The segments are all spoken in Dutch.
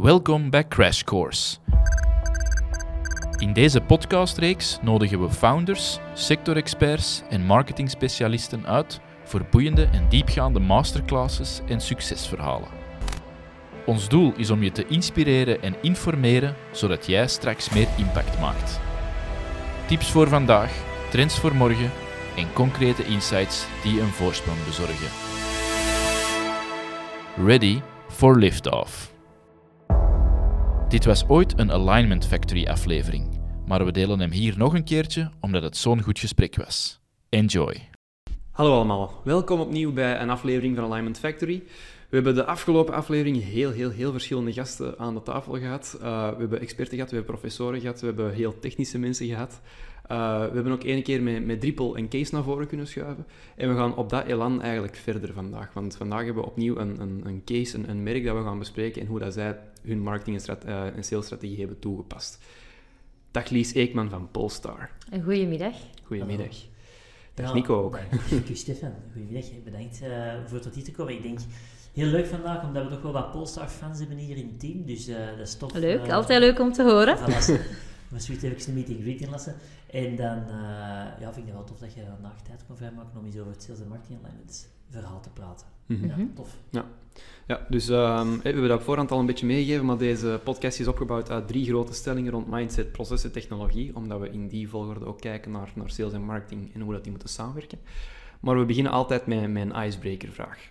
Welkom bij Crash Course. In deze podcastreeks nodigen we founders, sectorexperts en marketingspecialisten uit voor boeiende en diepgaande masterclasses en succesverhalen. Ons doel is om je te inspireren en informeren zodat jij straks meer impact maakt. Tips voor vandaag, trends voor morgen en concrete insights die een voorsprong bezorgen. Ready for liftoff. Dit was ooit een Alignment Factory aflevering, maar we delen hem hier nog een keertje omdat het zo'n goed gesprek was. Enjoy. Hallo allemaal, welkom opnieuw bij een aflevering van Alignment Factory. We hebben de afgelopen aflevering heel, heel, heel verschillende gasten aan de tafel gehad. Uh, we hebben experten gehad, we hebben professoren gehad, we hebben heel technische mensen gehad. Uh, we hebben ook één keer met, met Dripple een case naar voren kunnen schuiven. En we gaan op dat elan eigenlijk verder vandaag. Want vandaag hebben we opnieuw een, een, een case, een, een, merk dat we gaan bespreken en hoe dat zij hun marketing- en, uh, en salesstrategie hebben toegepast. Dag Lies Eekman van Polestar. Goedemiddag. Goedemiddag. Hallo. Dag Ja, Nico ook. Dag Stefan, goedemiddag. Bedankt uh, voor tot hier te komen. Ik denk heel leuk vandaag, omdat we toch wel wat Polestar-fans hebben hier in het team. Dus uh, dat is tof. Leuk, uh, altijd leuk om te horen. Maar zoiets heb ik een meeting greet inlassen. En dan uh, ja, vind ik het wel tof dat je vandaag tijd kon vrijmaken om iets over het sales en marketing alignment verhaal te praten. Mm -hmm. Ja, tof. Ja, ja dus um, we hebben dat op voorhand al een beetje meegegeven, maar deze podcast is opgebouwd uit drie grote stellingen rond mindset, processen, technologie, omdat we in die volgorde ook kijken naar, naar sales en marketing en hoe dat die moeten samenwerken. Maar we beginnen altijd met, een icebreaker-vraag.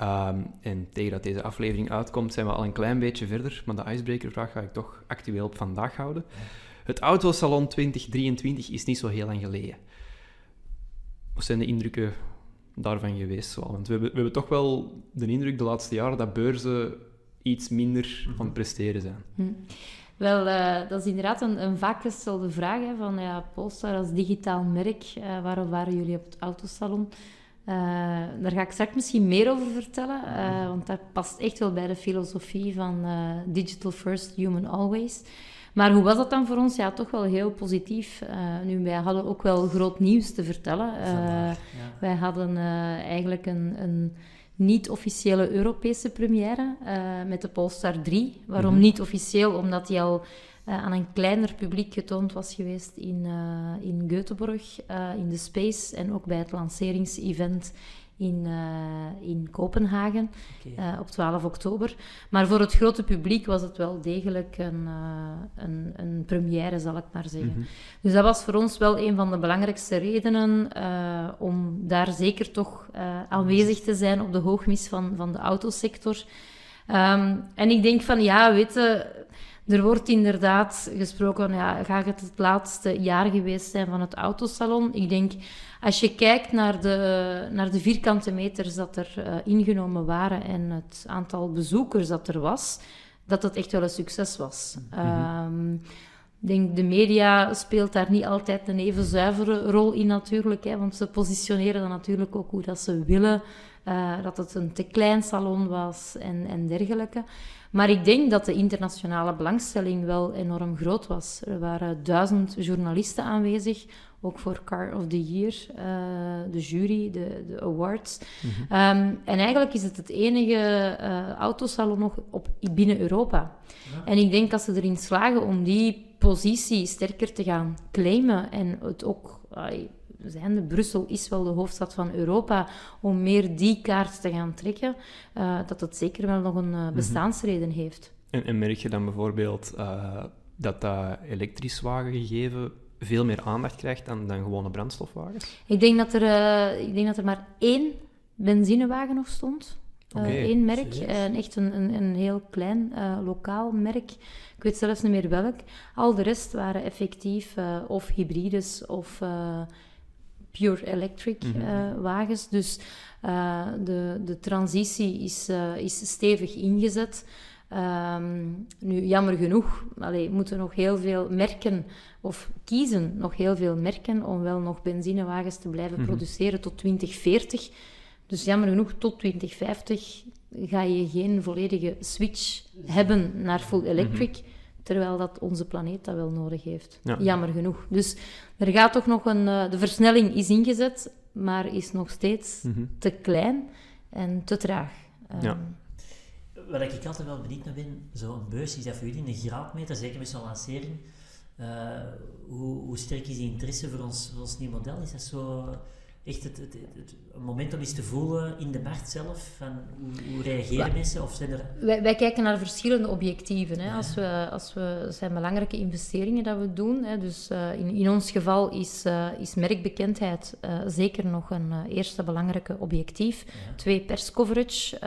Um, en tegen dat deze aflevering uitkomt, zijn we al een klein beetje verder, maar de icebreaker-vraag ga ik toch actueel op vandaag houden. Ja. Het Autosalon 2023 is niet zo heel lang geleden. Wat zijn de indrukken daarvan geweest? Want we hebben, we hebben toch wel de indruk de laatste jaren dat beurzen iets minder van het presteren zijn. Hm. Wel, uh, dat is inderdaad een, een vaak gestelde vraag. Hè, van ja, Polestar als digitaal merk, uh, waarom waren jullie op het Autosalon? Uh, daar ga ik straks misschien meer over vertellen, uh, want dat past echt wel bij de filosofie van uh, digital first, human always. Maar hoe was dat dan voor ons? Ja, toch wel heel positief. nu, wij hadden ook wel groot nieuws te vertellen. Ja. Wij hadden eigenlijk een, een niet-officiële Europese première met de Polestar 3. Waarom Mhm. niet officieel? Omdat die al aan een kleiner publiek getoond was geweest in, in Göteborg, in de Space en ook bij het lanceringsevent in, in Kopenhagen Okay. op 12 oktober. Maar voor het grote publiek was het wel degelijk een, een, een première, zal ik maar zeggen. Mhm. Dus dat was voor ons wel een van de belangrijkste redenen om daar zeker toch aanwezig te zijn op de hoogmis van, van de autosector. Um, en ik denk van, ja, weet je... Er wordt inderdaad gesproken, ja, gaat het het laatste jaar geweest zijn van het autosalon? Ik denk, als je kijkt naar de, naar de vierkante meters dat er uh, ingenomen waren en het aantal bezoekers dat er was, dat het echt wel een succes was. -hmm. um, ik denk, de media speelt daar niet altijd een even zuivere rol in natuurlijk, hè, want ze positioneren dan natuurlijk ook hoe dat ze willen, uh, dat het een te klein salon was en, en dergelijke. Maar ik denk dat de internationale belangstelling wel enorm groot was. Er waren duizend journalisten aanwezig, ook voor Car of the Year, uh, de jury, de, de awards. Mm -hmm. um, en eigenlijk is het het enige uh, autosalon nog op, binnen Europa. Ja. En ik denk dat ze erin slagen om die positie sterker te gaan claimen en het ook... Zijnde, Brussel is wel de hoofdstad van Europa, om meer die kaart te gaan trekken, uh, dat het zeker wel nog een uh, bestaansreden mm -hmm. heeft. En, en, merk je dan bijvoorbeeld uh, dat dat elektrisch wagengegeven veel meer aandacht krijgt dan, dan gewone brandstofwagens? Ik denk dat er, ik denk dat er maar één benzinewagen nog stond. Okay. Eén merk, en echt een, een, een heel klein lokaal merk. Ik weet zelfs niet meer welk. Al de rest waren effectief of hybrides of pure electric mm -hmm. uh, wagens. Dus uh, de, de transitie is, uh, is stevig ingezet. Um, nu, jammer genoeg, allee, moeten nog heel veel merken, of kiezen nog heel veel merken om wel nog benzinewagens te blijven mm -hmm. produceren tot 2040. Dus jammer genoeg, tot 2050 ga je geen volledige switch hebben naar full electric. Mm -hmm terwijl dat onze planeet dat wel nodig heeft. Ja. Jammer genoeg. Dus er gaat toch nog een... Uh, de versnelling is ingezet, maar is nog steeds Mhm. te klein en te traag. Um, Ja. wat ik altijd wel benieuwd naar ben, zo'n beurs, is dat voor jullie een graadmeter, zeker met zo'n lancering? Uh, hoe, hoe sterk is die interesse voor ons, voor ons nieuw model? Is dat zo echt het, het, het, moment om eens te voelen in de markt zelf? Van hoe, hoe reageren mensen? Of zijn er... wij, wij, kijken naar verschillende objectieven. Hè. Als we, als we, zijn belangrijke investeringen dat we doen. Hè. Dus uh, in, in ons geval is, uh, is merkbekendheid uh, zeker nog een eerste belangrijke objectief. Ja. Twee, perscoverage,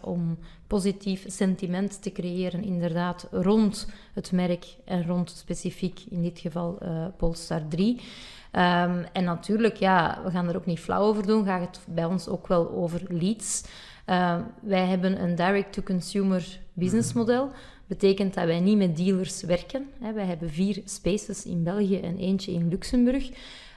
om positief sentiment te creëren inderdaad rond het merk en rond specifiek in dit geval Polestar 3. Um, en natuurlijk, ja, we gaan er ook niet flauw over doen, gaat het bij ons ook wel over leads. Uh, wij hebben een direct-to-consumer businessmodel. Betekent dat wij niet met dealers werken. Hè. Wij hebben vier spaces in België en eentje in Luxemburg.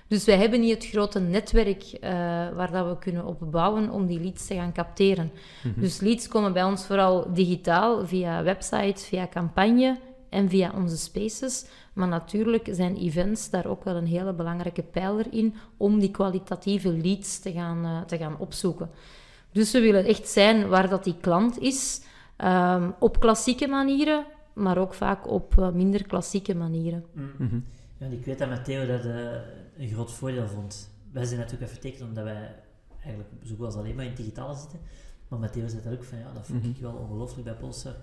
Dus wij hebben niet het grote netwerk uh, waar dat we kunnen op bouwen om die leads te gaan capteren. Mm -hmm. Dus leads komen bij ons vooral digitaal, via website, via campagne en via onze spaces. Maar natuurlijk zijn events daar ook wel een hele belangrijke pijler in om die kwalitatieve leads te gaan, uh, te gaan opzoeken. Dus we willen echt zijn waar dat die klant is, um, op klassieke manieren, maar ook vaak op uh, minder klassieke manieren. Mm -hmm. ja, ik weet dat Matteo dat uh, een groot voordeel vond. Wij zijn natuurlijk even vertekend omdat wij eigenlijk zo goed als alleen maar in het digitale zitten. Maar Matteo zei dat ook van ja, dat vond mm -hmm. ik wel ongelooflijk bij Polster.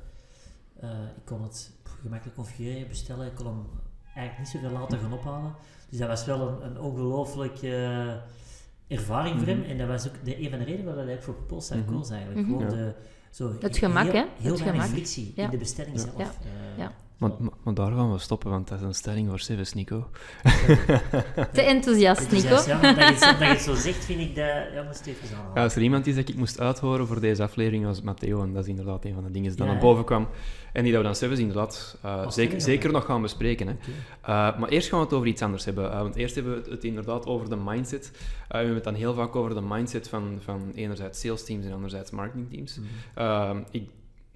ik kon het gemakkelijk configureren, bestellen. Ik kon hem eigenlijk niet zoveel later gaan ophalen. Dus dat was wel een, een ongelooflijke uh, ervaring voor hem. En dat was ook de, een van de redenen waarom hij voor Polestar mm -hmm. koos eigenlijk. Mhm. Gewoon de, zo, het gemak, heel, hè? Heel het weinig gemak. frictie Ja. in de bestelling Ja. zelf. Ja. Eh. Maar, maar, maar daar gaan we stoppen, want dat is een stelling voor Civis, Nico. Te enthousiast, Nico. dat is- ja, omdat je het zo- dat je het zo zegt, vind ik dat... Ja, even als er iemand is dat ik moest uithoren voor deze aflevering, was het Matteo. En dat is inderdaad een van de dingen die dan Ja, naar boven kwam. En die dat we dan Civis inderdaad eh, zeker, zeker nog gaan bespreken. Hè. Uh, maar eerst gaan we het over iets anders hebben. Uh, want eerst hebben we het inderdaad over de mindset. Uh, we hebben het dan heel vaak over de mindset van, van enerzijds sales teams en anderzijds marketingteams. Mhm. Uh, ik,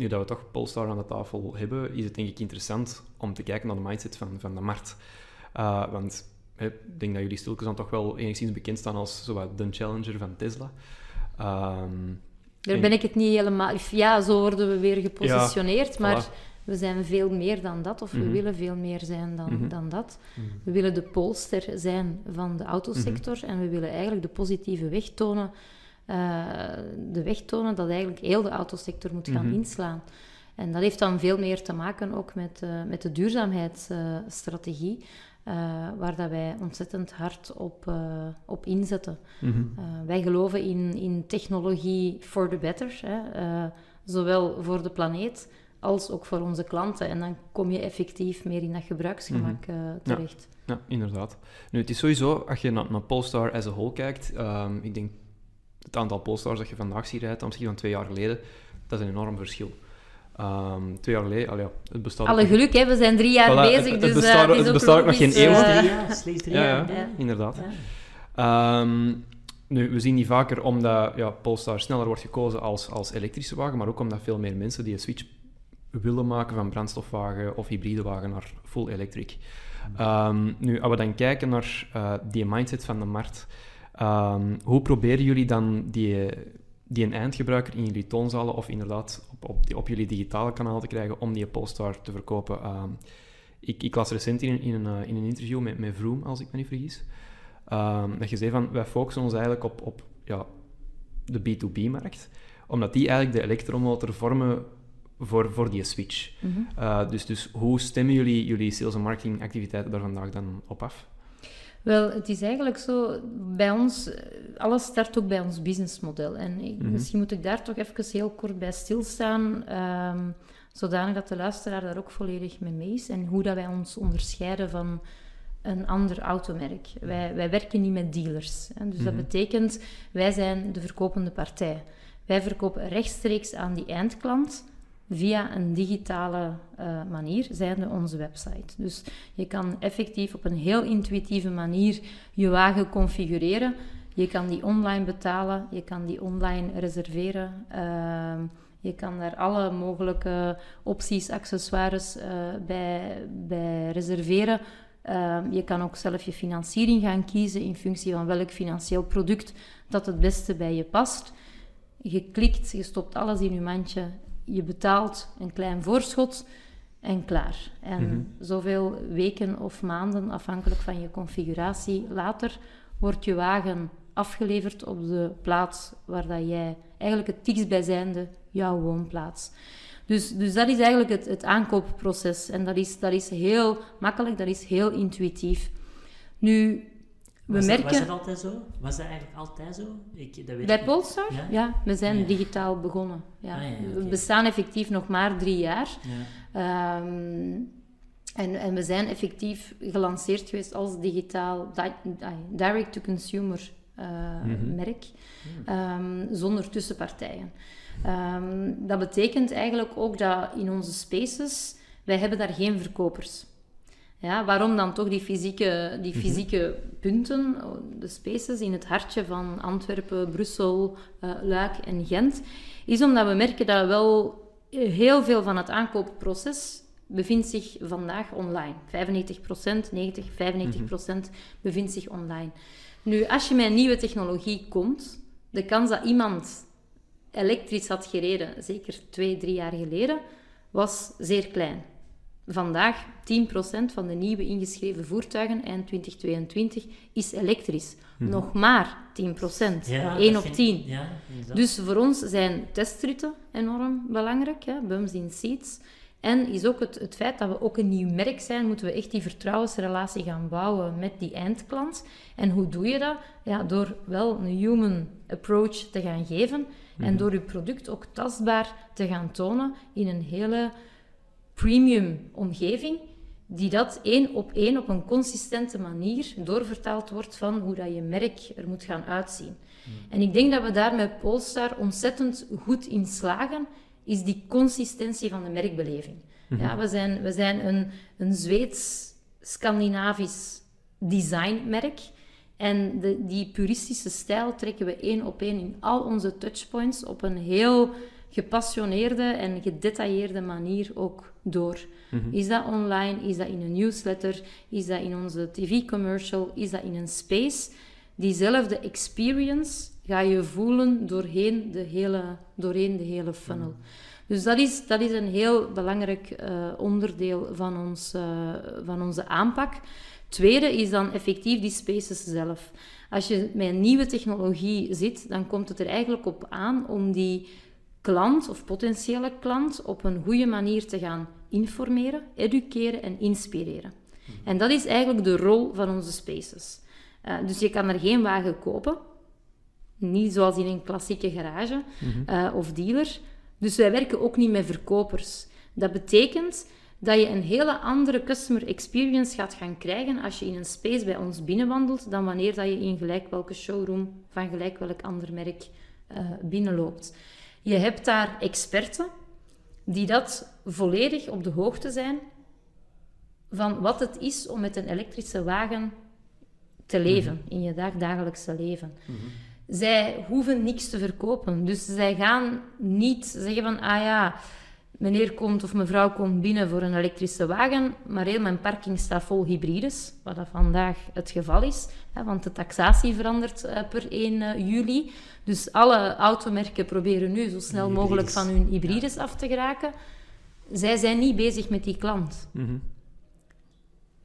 nu dat we toch Polestar aan de tafel hebben, is het denk ik interessant om te kijken naar de mindset van, van de markt. Uh, want ik denk dat jullie stilkens dan toch wel enigszins bekend staan als zowat de challenger van Tesla. Um, Daar en- ben ik het niet helemaal... Ja, zo worden we weer gepositioneerd, maar voilà. we zijn veel meer dan dat, of Mhm. we willen veel meer zijn dan, Mhm. dan dat. Mhm. We willen de polster zijn van de autosector Mhm. en we willen eigenlijk de positieve weg tonen, eh, de weg tonen dat eigenlijk heel de autosector moet gaan Mhm. inslaan. En dat heeft dan veel meer te maken ook met, eh, met de duurzaamheidsstrategie, eh, waar dat wij ontzettend hard op, op inzetten. mhm. Wij geloven in, in technologie for the better, hè, zowel voor de planeet als ook voor onze klanten. En dan kom je effectief meer in dat gebruiksgemak eh, terecht. Ja, inderdaad. Nu, het is sowieso, als je naar, naar Polestar as a whole kijkt, ehm, ik denk het aantal Polestars dat je vandaag ziet rijden, ten opzichte van twee jaar geleden, dat is een enorm verschil. Ehm, twee jaar geleden, allee, het bestaat... Alle geluk, hè, we zijn drie jaar Voilà, bezig, het dus bestaat- eh, het is het ook bestaat ook nog geen eeuw. eh, Slechts drie jaar, slechts drie Ja, jaar. ja, Ja. inderdaad. Ja. Ehm, nu, we zien die vaker omdat ja, Polestar sneller wordt gekozen als, als elektrische wagen, maar ook omdat veel meer mensen die een switch willen maken van brandstofwagen of hybride wagen naar full electric. Ehm, nu, als we dan kijken naar eh, die mindset van de markt, ehm, hoe proberen jullie dan die, die een eindgebruiker in jullie toonzalen of inderdaad op, op, die, op jullie digitale kanaal te krijgen om die Polestar te verkopen? Ehm, ik, ik las recent in, in, een, eh, in een interview met, met Vroom, als ik me niet vergis, ehm, dat je zei van, wij focussen ons eigenlijk op, op ja, de B2B-markt, omdat die eigenlijk de elektromotor vormen voor, voor die switch. mhm. Uh, dus, dus hoe stemmen jullie jullie sales- en marketingactiviteiten daar vandaag dan op af? Wel, het is eigenlijk zo, bij ons, alles start ook bij ons businessmodel. En ik- Mhm. misschien moet ik daar toch even heel kort bij stilstaan, ehm zodanig dat de luisteraar daar ook volledig mee mee is. En hoe dat wij ons onderscheiden van een ander automerk. Wij, wij werken niet met dealers. Hè. Dus dat Mhm. betekent, wij zijn de verkopende partij. Wij verkopen rechtstreeks aan die eindklant via een digitale eh, manier, zijnde onze website. Dus je kan effectief op een heel intuïtieve manier je wagen configureren. Je kan die online betalen, je kan die online reserveren. ehm, je kan daar alle mogelijke opties, accessoires eh, bij, bij reserveren. Ehm, je kan ook zelf je financiering gaan kiezen in functie van welk financieel product dat het beste bij je past. Je klikt, je stopt alles in je mandje je betaalt een klein voorschot en klaar. En Mhm. zoveel weken of maanden, afhankelijk van je configuratie, later wordt je wagen afgeleverd op de plaats waar dat jij eigenlijk het dichtstbijzijnde jouw woonplaats. Dus, dus dat is eigenlijk het, het aankoopproces. En dat is, dat is heel makkelijk, dat is heel intuïtief. Nu, we was, merken... dat, was dat altijd zo? Was dat eigenlijk altijd zo? Ik, dat weet Bij. Polestar? Ja? Ja, we zijn Ja. digitaal begonnen. Ja. Ah, ja, We bestaan effectief nog maar drie jaar. Ja. Ehm, en, en we zijn effectief gelanceerd geweest als digitaal di- di- direct-to-consumer eh, Mhm. merk, ehm, zonder tussenpartijen. Ehm, dat betekent eigenlijk ook dat in onze spaces, wij hebben daar geen verkopers. Ja, waarom dan toch die fysieke, die fysieke punten, de spaces in het hartje van Antwerpen, Brussel, eh, Luik en Gent, is omdat we merken dat wel heel veel van het aankoopproces bevindt zich vandaag online. 95%, 90, 95% bevindt zich online. Nu, als je met een nieuwe technologie komt, de kans dat iemand elektrisch had gereden, zeker twee, drie jaar geleden, was zeer klein. Vandaag 10% van de nieuwe ingeschreven voertuigen eind 2022 is elektrisch. Nog maar 10%. Ja, 1 dat op vind- 10. Ja, inderdaad. Dus voor ons zijn testritten enorm belangrijk, hè, bums in seats. En is ook het, het feit dat we ook een nieuw merk zijn, moeten we echt die vertrouwensrelatie gaan bouwen met die eindklant. En hoe doe je dat? Ja, door wel een human approach te gaan geven en door je product ook tastbaar te gaan tonen in een hele premium omgeving, die dat één op één op een consistente manier doorvertaald wordt van hoe dat je merk er moet gaan uitzien. En ik denk dat we daar met Polestar ontzettend goed in slagen, is die consistentie van de merkbeleving. Ja, we zijn, we zijn een, een Zweeds-Scandinavisch designmerk. En de, die puristische stijl trekken we één op één in al onze touchpoints op een heel gepassioneerde en gedetailleerde manier ook door. Is dat online? Is dat in een newsletter? Is dat in onze tv-commercial? Is dat in een space? Diezelfde experience ga je voelen doorheen de hele, doorheen de hele funnel. Dus dat is, dat is een heel belangrijk eh, onderdeel van, ons, eh, van onze aanpak. Tweede is dan effectief die spaces zelf. Als je met een nieuwe technologie zit, dan komt het er eigenlijk op aan om die klant of potentiële klant op een goede manier te gaan informeren, educeren en inspireren. En dat is eigenlijk de rol van onze spaces. Eh, dus je kan er geen wagen kopen, niet zoals in een klassieke garage eh, of dealer. Dus wij werken ook niet met verkopers. Dat betekent dat je een hele andere customer experience gaat gaan krijgen als je in een space bij ons binnenwandelt, dan wanneer dat je in gelijk welke showroom van gelijk welk ander merk eh, binnenloopt. Je hebt daar experten die dat volledig op de hoogte zijn van wat het is om met een elektrische wagen te leven in je dag- dagelijkse leven. Zij hoeven niks te verkopen. Dus zij gaan niet zeggen van, ah ja, meneer komt of mevrouw komt binnen voor een elektrische wagen, maar heel mijn parking staat vol hybrides, wat dat vandaag het geval is, hè, want de taxatie verandert eh, per 1 eh, juli. Dus alle automerken proberen nu zo snel mogelijk van hun hybrides af te geraken. Zij zijn niet bezig met die klant. Mhm.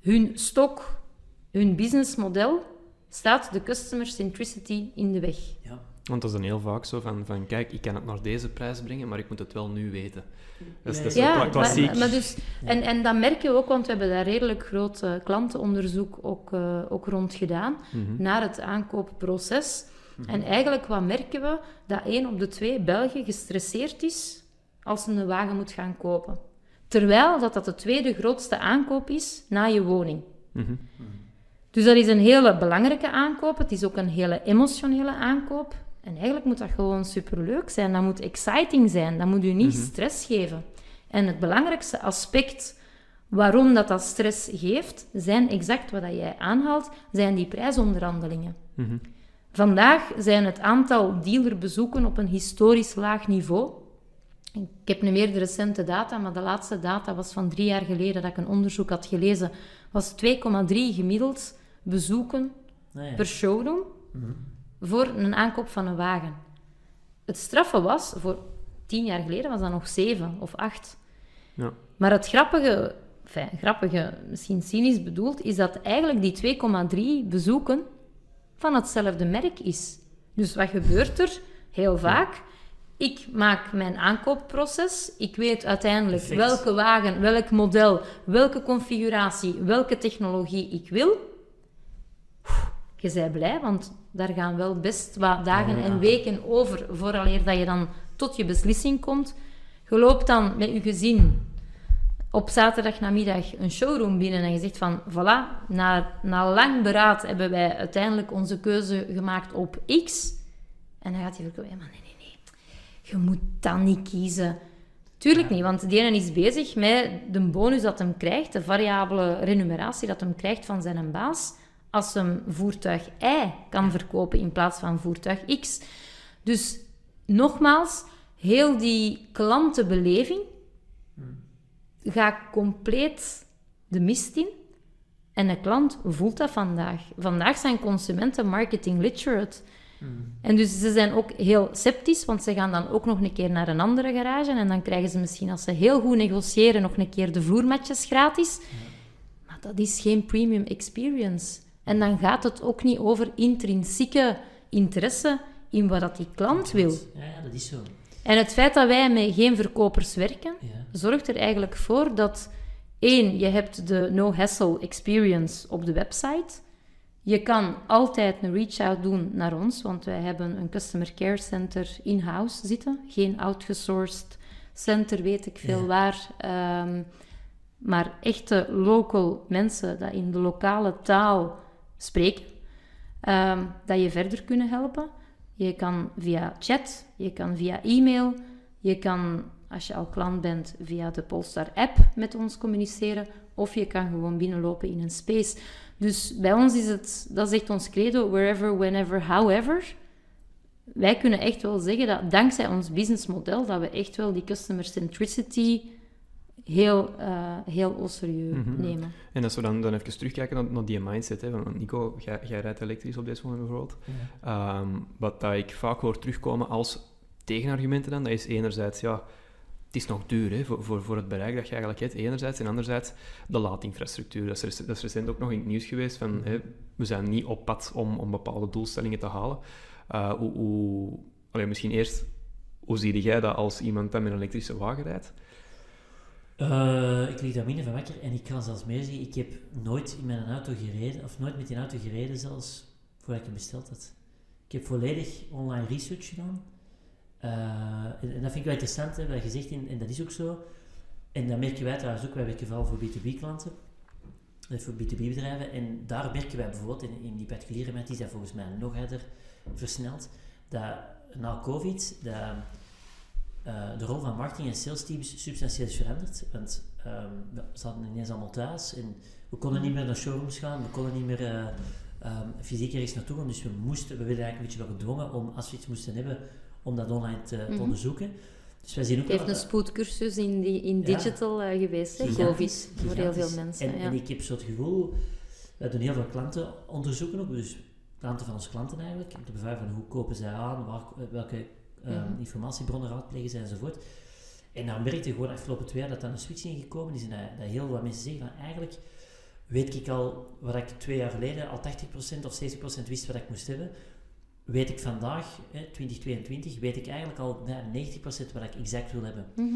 Hun stok, hun businessmodel staat de customer centricity in de weg. Ja. Want dat is dan heel vaak zo van, van, kijk, ik kan het naar deze prijs brengen, maar ik moet het wel nu weten. Dat is, dat is Ja, klassiek. Maar, maar dus, en, en dat merken we ook, want we hebben daar redelijk groot eh, klantenonderzoek ook, eh, ook rond gedaan, Mhm. naar het aankoopproces. En eigenlijk, wat merken we? Dat één op de twee Belgen gestresseerd is als ze een wagen moet gaan kopen. Terwijl dat, dat de tweede grootste aankoop is na je woning. Mhm. Dus dat is een hele belangrijke aankoop. Het is ook een hele emotionele aankoop. En eigenlijk moet dat gewoon superleuk zijn. Dat moet exciting zijn. Dat moet u niet stress geven. En het belangrijkste aspect waarom dat, dat stress geeft, zijn exact wat dat jij aanhaalt, zijn die prijsonderhandelingen. Mhm. Vandaag zijn het aantal dealerbezoeken op een historisch laag niveau. Ik heb nu meer de recente data, maar de laatste data was van drie jaar geleden dat ik een onderzoek had gelezen. Was 2,3 gemiddeld bezoeken ja. per showroom voor een aankoop van een wagen. Het straffe was voor tien jaar geleden was dat nog zeven of acht. Ja. Maar het grappige, enfin, grappige, misschien cynisch bedoeld, is dat eigenlijk die 2,3 bezoeken van hetzelfde merk is. Dus wat gebeurt er? Heel vaak. Ik maak mijn aankoopproces. Ik weet uiteindelijk Perfect. welke wagen, welk model, welke configuratie, welke technologie ik wil. Je bent blij, want daar gaan wel best wat dagen Ja. en weken over vooraleer dat je dan tot je beslissing komt. Je loopt dan met je gezin op zaterdagnamiddag een showroom binnen en je zegt van, voilà, na, na lang beraad hebben wij uiteindelijk onze keuze gemaakt op X. En dan gaat hij verkopen, ja, maar nee, nee, nee, je moet dan niet kiezen. Tuurlijk niet, want die ene is bezig met de bonus dat hem krijgt, de variabele remuneratie dat hem krijgt van zijn baas, als hem voertuig Y kan verkopen in plaats van voertuig X. Dus nogmaals, heel die klantenbeleving gaat compleet de mist in. En de klant voelt dat vandaag. Vandaag zijn consumenten marketing literate. En dus ze zijn ook heel sceptisch, want ze gaan dan ook nog een keer naar een andere garage en dan krijgen ze misschien, als ze heel goed negociëren, nog een keer de vloermatjes gratis. Maar dat is geen premium experience. En dan gaat het ook niet over intrinsieke interesse in wat dat die klant wil. Ja, ja, dat is zo. En het feit dat wij met geen verkopers werken, Ja. zorgt er eigenlijk voor dat één, je hebt de no-hassle experience op de website. Je kan altijd een reach-out doen naar ons, want wij hebben een customer care center in-house zitten. Geen outgesourced center, weet ik veel Ja. waar. Ehm, maar echte local mensen die in de lokale taal spreken, ehm, dat je verder kunnen helpen. Je kan via chat, je kan via e-mail, je kan, als je al klant bent, via de Polestar app met ons communiceren, of je kan gewoon binnenlopen in een space. Dus bij ons is het, dat is echt ons credo, wherever, whenever, however. Wij kunnen echt wel zeggen dat dankzij ons businessmodel, dat we echt wel die customer centricity heel, eh, heel au serieus Mhm. nemen. En als we dan, dan even terugkijken naar, naar die mindset, hè, van Nico, jij, jij rijdt elektrisch op deze moment bijvoorbeeld. Ja. Ehm, wat dat ik vaak hoor terugkomen als tegenargumenten dan, dat is enerzijds, ja, het is nog duur hè, voor, voor, voor het bereik dat je eigenlijk hebt, enerzijds. En anderzijds de laadinfrastructuur. Dat is, rec- dat is recent ook nog in het nieuws geweest van, hè, we zijn niet op pad om, om bepaalde doelstellingen te halen. Eh, hoe, hoe, allee, misschien eerst, hoe zie jij dat als iemand dat met een elektrische wagen rijdt? Eh, ik lig daar minder van wakker en ik kan zelfs meer zeggen, ik heb nooit in mijn auto gereden, of nooit met die auto gereden zelfs, voordat ik hem besteld had. Ik heb volledig online research gedaan. Eh, en, dat vind ik wel interessant, hè, wat en, dat is ook zo. En dat merken wij trouwens ook, wij werken vooral voor B2B-klanten, eh, voor B2B-bedrijven, en daar merken wij bijvoorbeeld, in, die particuliere markt is volgens mij nog harder versneld, dat na COVID, dat de rol van marketing en sales teams substantieel is veranderd. Want ehm, we zaten ineens allemaal thuis en we konden niet meer naar showrooms gaan, we konden niet meer eh, ehm, fysiek ergens naartoe gaan. Dus we moesten, we werden eigenlijk een beetje wel gedwongen om, als we iets moesten hebben, om dat online te, Mhm. onderzoeken. Dus wij zien ook Het heeft een spoedcursus in, die, in digital eh, geweest, hè, voor heel veel mensen. En, ja. en ik heb zo het gevoel, we doen heel veel klanten onderzoeken ook, dus klanten van onze klanten eigenlijk, om te bevragen van hoe kopen zij aan, waar, welke ehm, Mhm. informatiebronnen raadplegen enzovoort. En dan merkte je gewoon afgelopen twee jaar dat er een switch ingekomen is en dat, dat heel wat mensen zeggen van eigenlijk weet ik al wat ik twee jaar geleden al 80% of 70% wist wat ik moest hebben, weet ik vandaag, hè, 2022, weet ik eigenlijk al nou, 90% wat ik exact wil hebben. Mhm.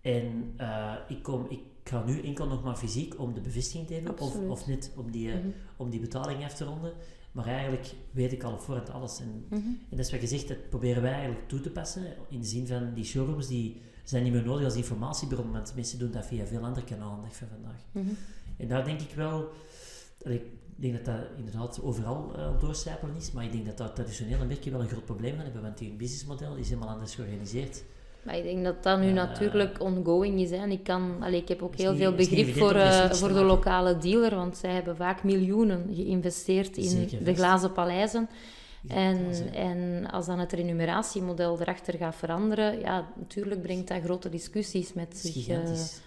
En eh, ik, kom, ik ga nu enkel nog maar fysiek om de bevestiging te hebben, of, of net om die, eh, Mhm. om die betaling af te ronden. Maar eigenlijk weet ik al op voorhand alles. En, Mhm. en dat is wat je zegt, dat proberen wij eigenlijk toe te passen. In de zin van die showrooms, die zijn niet meer nodig als informatiebron, want mensen doen dat via veel andere kanalen van vandaag. Mhm. En daar denk ik wel, ik denk dat dat inderdaad overal eh, doorcijpelen is, maar ik denk dat dat traditionele merken wel een groot probleem gaan hebben, want die businessmodel is helemaal anders georganiseerd. Maar ik denk dat dat nu Eh, natuurlijk ongoing is. Hè. En ik, kan, allee, ik heb ook heel niet- veel begrip voor, eh, voor de lokale dealer, want zij hebben vaak miljoenen geïnvesteerd in Zeker de glazen paleizen. En, en als dan het remuneratiemodel erachter gaat veranderen, ja, natuurlijk brengt dat grote discussies met, zich, uh,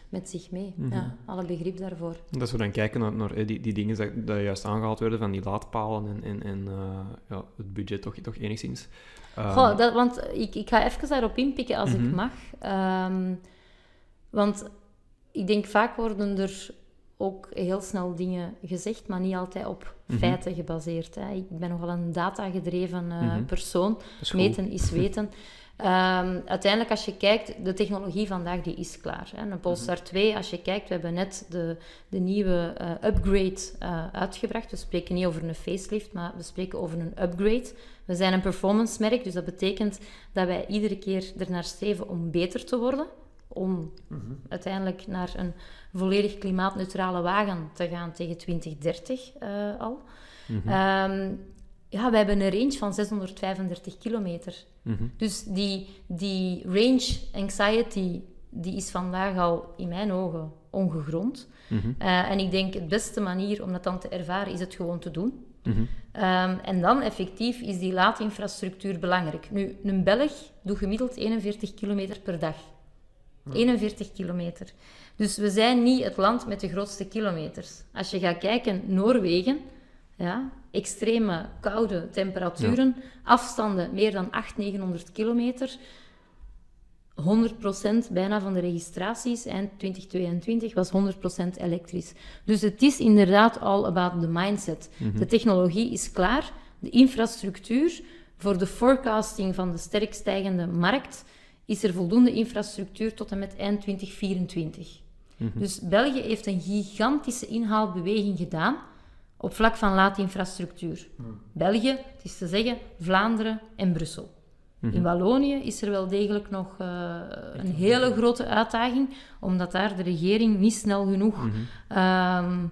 met zich mee. Mm -hmm. Ja, alle begrip daarvoor. Dat we dan kijken naar, naar die, die dingen dat juist aangehaald werden, van die laadpalen en, en, en uh, ja, het budget toch, toch enigszins. Um... Goh, dat, want ik, ik ga even daarop inpikken als mm -hmm. ik mag. Um, want ik denk vaak worden er ook heel snel dingen gezegd, maar niet altijd op mm -hmm. feiten gebaseerd. Hè. Ik ben nogal een datagedreven uh, mm -hmm. persoon. Is meten is weten. Um, uiteindelijk, als je kijkt, de technologie vandaag die is klaar. Hè. Een Polestar 2, als je kijkt, we hebben net de, de nieuwe uh, upgrade uh, uitgebracht. We spreken niet over een facelift, maar we spreken over een upgrade. We zijn een performance merk, dus dat betekent dat wij iedere keer ernaar streven om beter te worden om mm -hmm. uiteindelijk naar een volledig klimaatneutrale wagen te gaan tegen 2030 uh, al. Mm -hmm. um, ja, we hebben een range van 635 kilometer. Mm -hmm. Dus die, die range anxiety die is vandaag al in mijn ogen ongegrond. Uh, en ik denk de beste manier om dat dan te ervaren is het gewoon te doen. Um, en dan effectief is die laadinfrastructuur belangrijk. Nu, een Belg doet gemiddeld 41 kilometer per dag. 41 kilometer. Dus we zijn niet het land met de grootste kilometers. Als je gaat kijken, Noorwegen, ja, extreme koude temperaturen, ja. afstanden meer dan 800, 900 kilometer. 100% bijna van de registraties eind 2022 was 100% elektrisch. Dus het is inderdaad all about the mindset. Mm -hmm. De technologie is klaar, de infrastructuur voor de forecasting van de sterk stijgende markt is er voldoende infrastructuur tot en met eind 2024. Mm -hmm. Dus België heeft een gigantische inhaalbeweging gedaan op vlak van laadinfrastructuur. Mm. België, het is te zeggen, Vlaanderen en Brussel. Mm -hmm. In Wallonië is er wel degelijk nog uh, een hele grote uitdaging, omdat daar de regering niet snel genoeg, -hmm. um,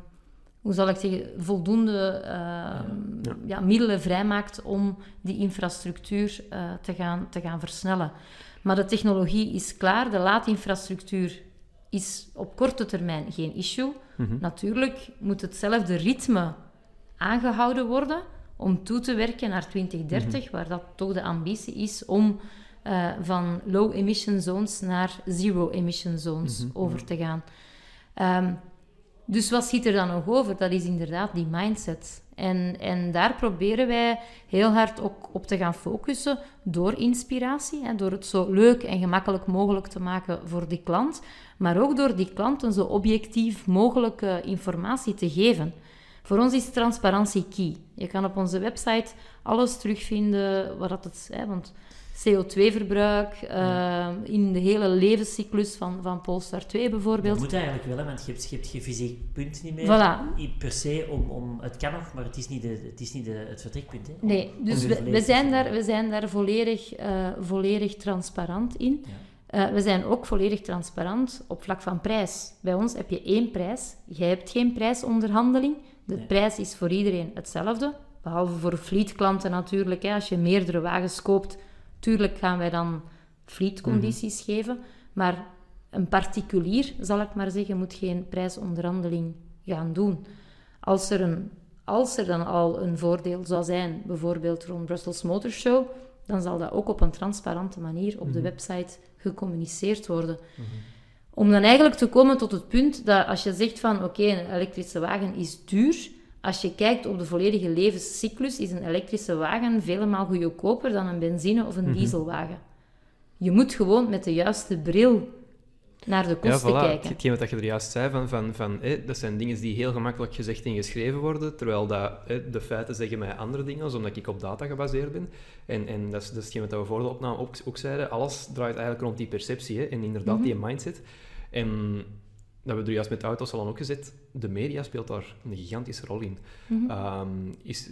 hoe zal ik zeggen, voldoende uh, ja. Ja. Ja, middelen vrijmaakt om die infrastructuur uh, te, gaan, te gaan versnellen. Maar de technologie is klaar, de laadinfrastructuur is op korte termijn geen issue. Mm -hmm. Natuurlijk moet hetzelfde ritme aangehouden worden om toe te werken naar 2030, mm -hmm. waar dat toch de ambitie is om uh, van low emission zones naar zero emission zones mm -hmm. over te gaan. Um, dus wat zit er dan nog over? Dat is inderdaad die mindset. En, en daar proberen wij heel hard ook op te gaan focussen door inspiratie, hè, door het zo leuk en gemakkelijk mogelijk te maken voor die klant, maar ook door die klant een zo objectief mogelijke informatie te geven. Voor ons is transparantie key. Je kan op onze website alles terugvinden wat het is. Want CO2-verbruik, uh, ja. in de hele levenscyclus van, van Polestar 2 bijvoorbeeld. Dat moet eigenlijk wel, want je hebt, je hebt geen fysiek punt niet meer voilà. per se om, om... Het kan nog, maar het is niet, de, het, is niet de, het vertrekpunt. Hè, nee, dus we, we, zijn daar, we zijn daar volledig, uh, volledig transparant in. Ja. Uh, we zijn ook volledig transparant op vlak van prijs. Bij ons heb je één prijs. Jij hebt geen prijsonderhandeling. De nee. prijs is voor iedereen hetzelfde. Behalve voor fleetklanten natuurlijk. Hè. Als je meerdere wagens koopt Tuurlijk gaan wij dan fleetcondities mm -hmm. geven, maar een particulier, zal ik maar zeggen, moet geen prijsonderhandeling gaan doen. Als er, een, als er dan al een voordeel zou zijn, bijvoorbeeld rond Brussels Motor Show, dan zal dat ook op een transparante manier op mm -hmm. de mhm. website gecommuniceerd worden. Mm -hmm. Om dan eigenlijk te komen tot het punt dat als je zegt van oké, okay, een elektrische wagen is duur, als je kijkt op de volledige levenscyclus, is een elektrische wagen vele maal goedkoper dan een benzine- of een mm -hmm. dieselwagen. Je moet gewoon met de juiste bril naar de kosten ja, voilà. kijken. Hetgeen wat je er juist zei, van, van, van, dat zijn dingen die heel gemakkelijk gezegd en geschreven worden, terwijl dat, de feiten zeggen mij andere dingen, omdat ik op data gebaseerd ben. En, en dat is, dat is hetgeen wat we voor de opname ook, ook zeiden, alles draait eigenlijk rond die perceptie hè, en inderdaad mm -hmm. die mindset. En dat we er juist met de auto's al aan ook gezet, de media speelt daar een gigantische rol in. Mm -hmm. um, is,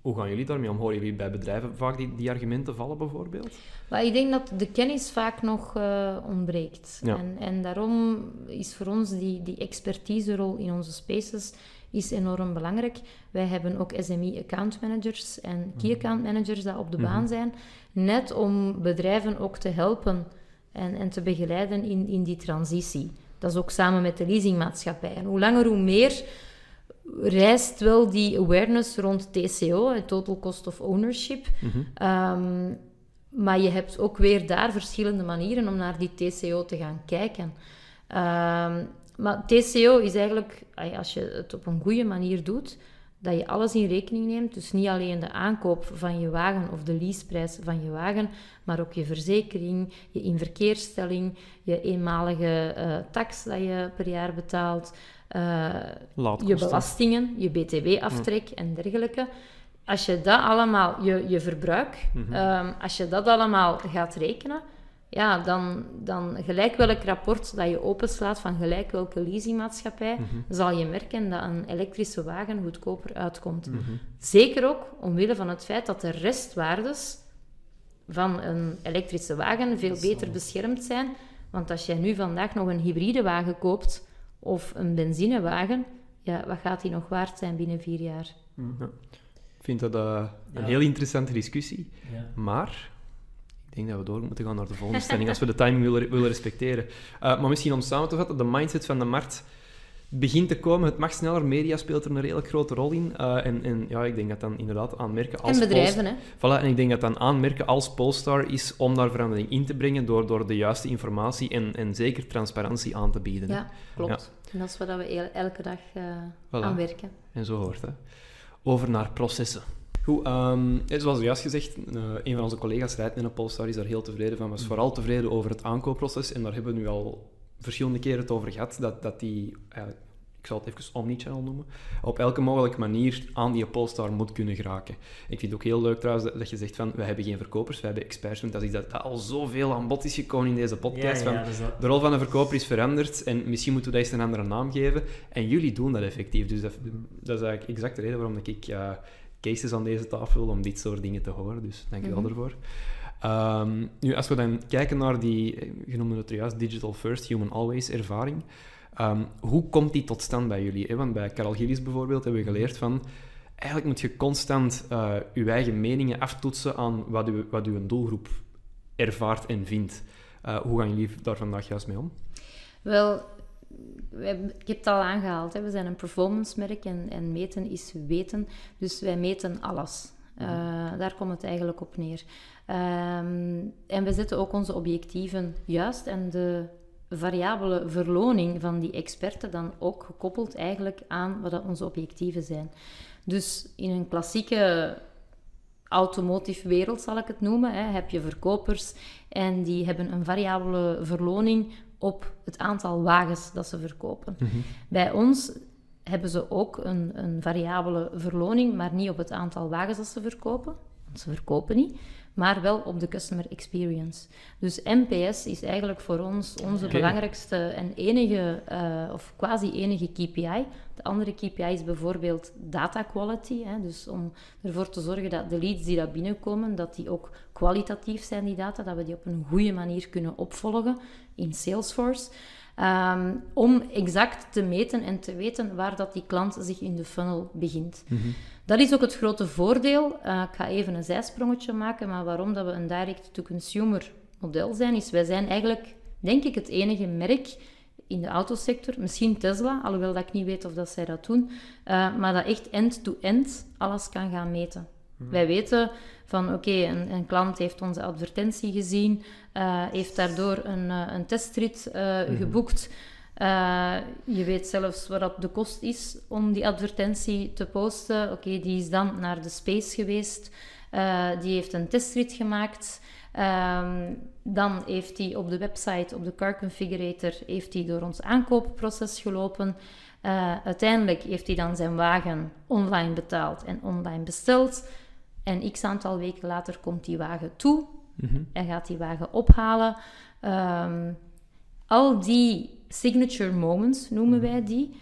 hoe gaan jullie daarmee om? Horen jullie bij bedrijven vaak die, die argumenten vallen, bijvoorbeeld? Maar ik denk dat de kennis vaak nog uh, ontbreekt. Ja. En, en daarom is voor ons die, die expertise-rol in onze spaces is enorm belangrijk. Wij hebben ook SME account managers en key account managers die op de baan mm -hmm. zijn, net om bedrijven ook te helpen en, en te begeleiden in, in die transitie. Dat is ook samen met de leasingmaatschappij. En hoe langer, hoe meer rijst wel die awareness rond TCO, Total Cost of Ownership. Mhm. Ehm, maar je hebt ook weer daar verschillende manieren om naar die TCO te gaan kijken. Ehm, maar TCO is eigenlijk, als je het op een goede manier doet, dat je alles in rekening neemt. Dus niet alleen de aankoop van je wagen of de leaseprijs van je wagen, maar ook je verzekering, je inverkeerstelling, je eenmalige uh, tax dat je per jaar betaalt, uh, je belastingen, je btw-aftrek en dergelijke. Als je dat allemaal, je, je verbruik, mm als je dat allemaal gaat rekenen, ja, dan, dan gelijk welk rapport dat je openslaat van gelijk welke leasingmaatschappij, mhm. zal je merken dat een elektrische wagen goedkoper uitkomt. Mhm. Zeker ook omwille van het feit dat de restwaardes van een elektrische wagen veel beter beschermd zijn. Want als jij nu vandaag nog een hybride wagen koopt of een benzinewagen, ja, wat gaat die nog waard zijn binnen vier jaar? Mhm. Ik vind dat uh, een heel interessante discussie. Ja. Maar ik denk dat we door moeten gaan naar de volgende stelling, als we de timing willen, willen respecteren. Uh, maar misschien om samen te vatten, de mindset van de markt begint te komen. Het mag sneller. Media speelt er een redelijk grote rol in. Uh, en, en, ja, ik denk dat dan inderdaad aanmerken als... En bedrijven, hè? Voilà, en ik denk dat dan aanmerken als Polestar is om daar verandering in te brengen door, door de juiste informatie en, en zeker transparantie aan te bieden. Ja, klopt. En dat is wat we elke dag uh, voilà. aan werken. En zo hoort het. Over naar processen. Goed, um, zoals juist gezegd, uh, een van onze collega's rijdt met een Polestar, is daar heel tevreden van, was mm. vooral tevreden over het aankoopproces. En daar hebben we nu al verschillende keren het over gehad, dat, dat die, ik zal het even omnichannel noemen, op elke mogelijke manier aan die Polestar moet kunnen geraken. Ik vind het ook heel leuk trouwens dat, je zegt van, we hebben geen verkopers, we hebben experts. Want dat is dat, dat al zoveel aan bod is gekomen in deze podcast. van, De rol van een verkoper is veranderd en misschien moeten we dat eens een andere naam geven. En jullie doen dat effectief. Dus dat, dat is eigenlijk exact de reden waarom ik... Uh, cases aan deze tafel om dit soort dingen te horen. Dus dank je wel mm daarvoor. Ehm, nu, als we dan kijken naar die, eh, je noemde het juist, digital first, human always ervaring. Ehm, hoe komt die tot stand bij jullie? Want bij Carol Gillis bijvoorbeeld hebben we geleerd van... Eigenlijk moet je constant uh, je eigen meningen aftoetsen aan wat, u, wat uw doelgroep ervaart en vindt. Uh, hoe gaan jullie daar vandaag juist mee om? Wel, ik heb het al aangehaald, hè. we zijn een performance-merk en, en, meten is weten. Dus wij meten alles. Uh, daar komt het eigenlijk op neer. Um, en we zetten ook onze objectieven juist en de variabele verloning van die experten dan ook gekoppeld eigenlijk aan wat onze objectieven zijn. Dus in een klassieke automotive wereld, zal ik het noemen, hè, heb je verkopers en die hebben een variabele verloning op het aantal wagens dat ze verkopen. Mhm. Bij ons hebben ze ook een, een variabele verloning, maar niet op het aantal wagens dat ze verkopen. Ze verkopen niet, maar wel op de customer experience. Dus NPS is eigenlijk voor ons onze belangrijkste en enige, uh, of quasi enige KPI. De andere KPI is bijvoorbeeld data quality. Hè, dus om ervoor te zorgen dat de leads die daar binnenkomen, dat die ook kwalitatief zijn, die data, dat we die op een goede manier kunnen opvolgen in Salesforce. Um, om exact te meten en te weten waar dat die klant zich in de funnel begint. Mhm. Dat is ook het grote voordeel. Uh, ik ga even een zijsprongetje maken, maar waarom dat we een direct-to-consumer model zijn, is wij zijn eigenlijk, denk ik, het enige merk in de autosector, misschien Tesla, alhoewel dat ik niet weet of dat zij dat doen, uh, maar dat echt end-to-end alles kan gaan meten. Mhm. Wij weten van oké, een, een, klant heeft onze advertentie gezien, uh, heeft daardoor een, uh, een testrit uh, geboekt. je weet zelfs wat de kost is om die advertentie te posten. Oké, die is dan naar de space geweest. die heeft een testrit gemaakt. Um, dan heeft hij op de website, op de car configurator, heeft hij door ons aankoopproces gelopen. uiteindelijk heeft hij dan zijn wagen online betaald en online besteld. En x aantal weken later komt die wagen toe mhm. en gaat die wagen ophalen. Ehm, al die signature moments noemen mhm. wij die.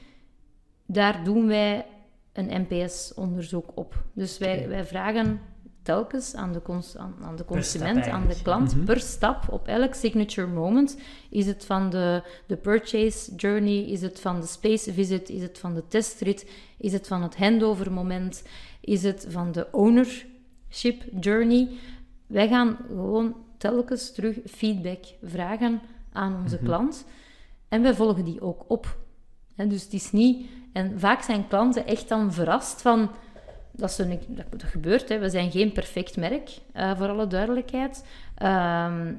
Daar doen wij een NPS-onderzoek op. Dus wij, wij vragen telkens aan de, aan, aan de consument, aan de klant, mhm. per stap, op elk signature moment. Is het van de, de purchase journey, is het van de space visit, is het van de testrit, is het van het handover moment, is het van de owner ship journey. Wij gaan gewoon telkens terug feedback vragen aan onze mhm. klant. En wij volgen die ook op. Hè, dus het is niet... En vaak zijn klanten echt dan verrast van... Dat, is een, dat, dat gebeurt, hè. we zijn geen perfect merk, uh, voor alle duidelijkheid. Ehm,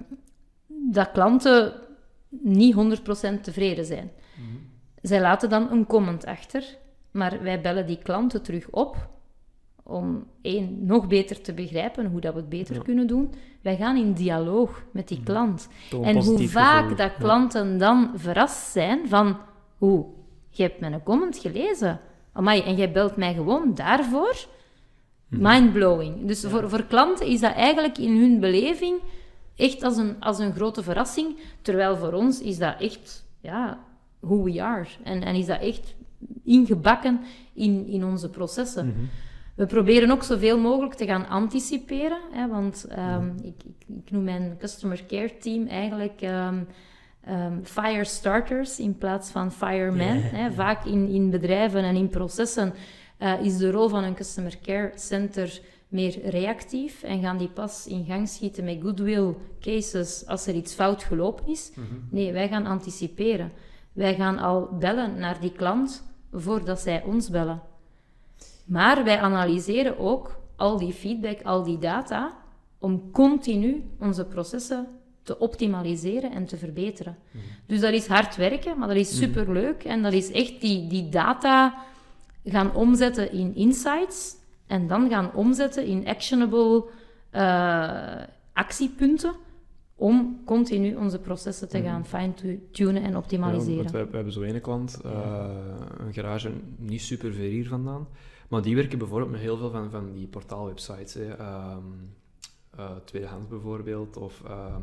dat klanten niet 100% tevreden zijn. Mm Zij laten dan een comment achter, maar wij bellen die klanten terug op om één, nog beter te begrijpen hoe dat we het beter kunnen doen. Wij gaan in dialoog met die klant. en hoe vaak dat klanten dan verrast zijn van... Hoe, je hebt mijn comment gelezen. Amai, en jij belt mij gewoon daarvoor? Mhm. Mindblowing. Dus voor, voor klanten is dat eigenlijk in hun beleving echt als een, als een grote verrassing. Terwijl voor ons is dat echt ja, who we are. En, en is dat echt ingebakken in, in onze processen. Mhm. We proberen ook zoveel mogelijk te gaan anticiperen, hè, want um, ik, ik, ik, noem mijn customer care team eigenlijk um, um, fire starters in plaats van firemen. Vaak in, in bedrijven en in processen uh, is de rol van een customer care center meer reactief en gaan die pas in gang schieten met goodwill cases als er iets fout gelopen is. Mhm. Nee, wij gaan anticiperen. Wij gaan al bellen naar die klant voordat zij ons bellen. Maar wij analyseren ook al die feedback, al die data, om continu onze processen te optimaliseren en te verbeteren. Mhm. Dus dat is hard werken, maar dat is mhm. superleuk. En dat is echt die, die data gaan omzetten in insights en dan gaan omzetten in actionable uh, actiepunten om continu onze processen te mhm. gaan fine-tunen en optimaliseren. Ja, we, hebben zo ene klant, uh, een garage niet super ver hier vandaan, maar die werken bijvoorbeeld met heel veel van, van die portaalwebsites. Hè. Um, uh, tweedehands bijvoorbeeld, of uh,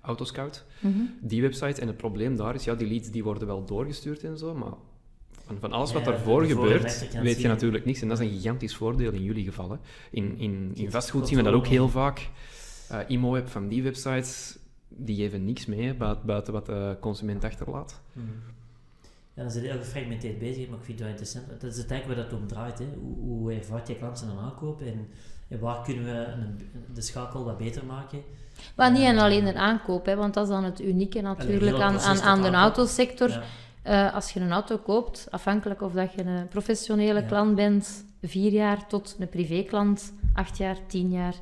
Autoscout. Mm -hmm. Die websites. En het probleem daar is, ja, die leads die worden wel doorgestuurd en zo, maar van, van alles wat daarvoor gebeurt, weet je natuurlijk niks. En dat is een gigantisch voordeel in jullie geval. In, in, in vastgoed zien we dat ook heel vaak. Uh, IMO-web van die websites, die geven niks mee buiten wat de consument achterlaat. Mm -hmm. Ja, dan zijn heel gefragmenteerd bezig, maar ik vind het wel interessant. Dat is het eigenlijk waar dat om draait. Hè. Hoe, hoe ervaart je klanten een aankoop en, en waar kunnen we een, de schakel wat beter maken? Maar niet en alleen een aankoop, hè, want dat is dan het unieke natuurlijk aan, aan, aan de autosector. Uh, als je een auto koopt, afhankelijk of dat je een professionele klant bent, vier jaar tot een privéklant, acht jaar, tien jaar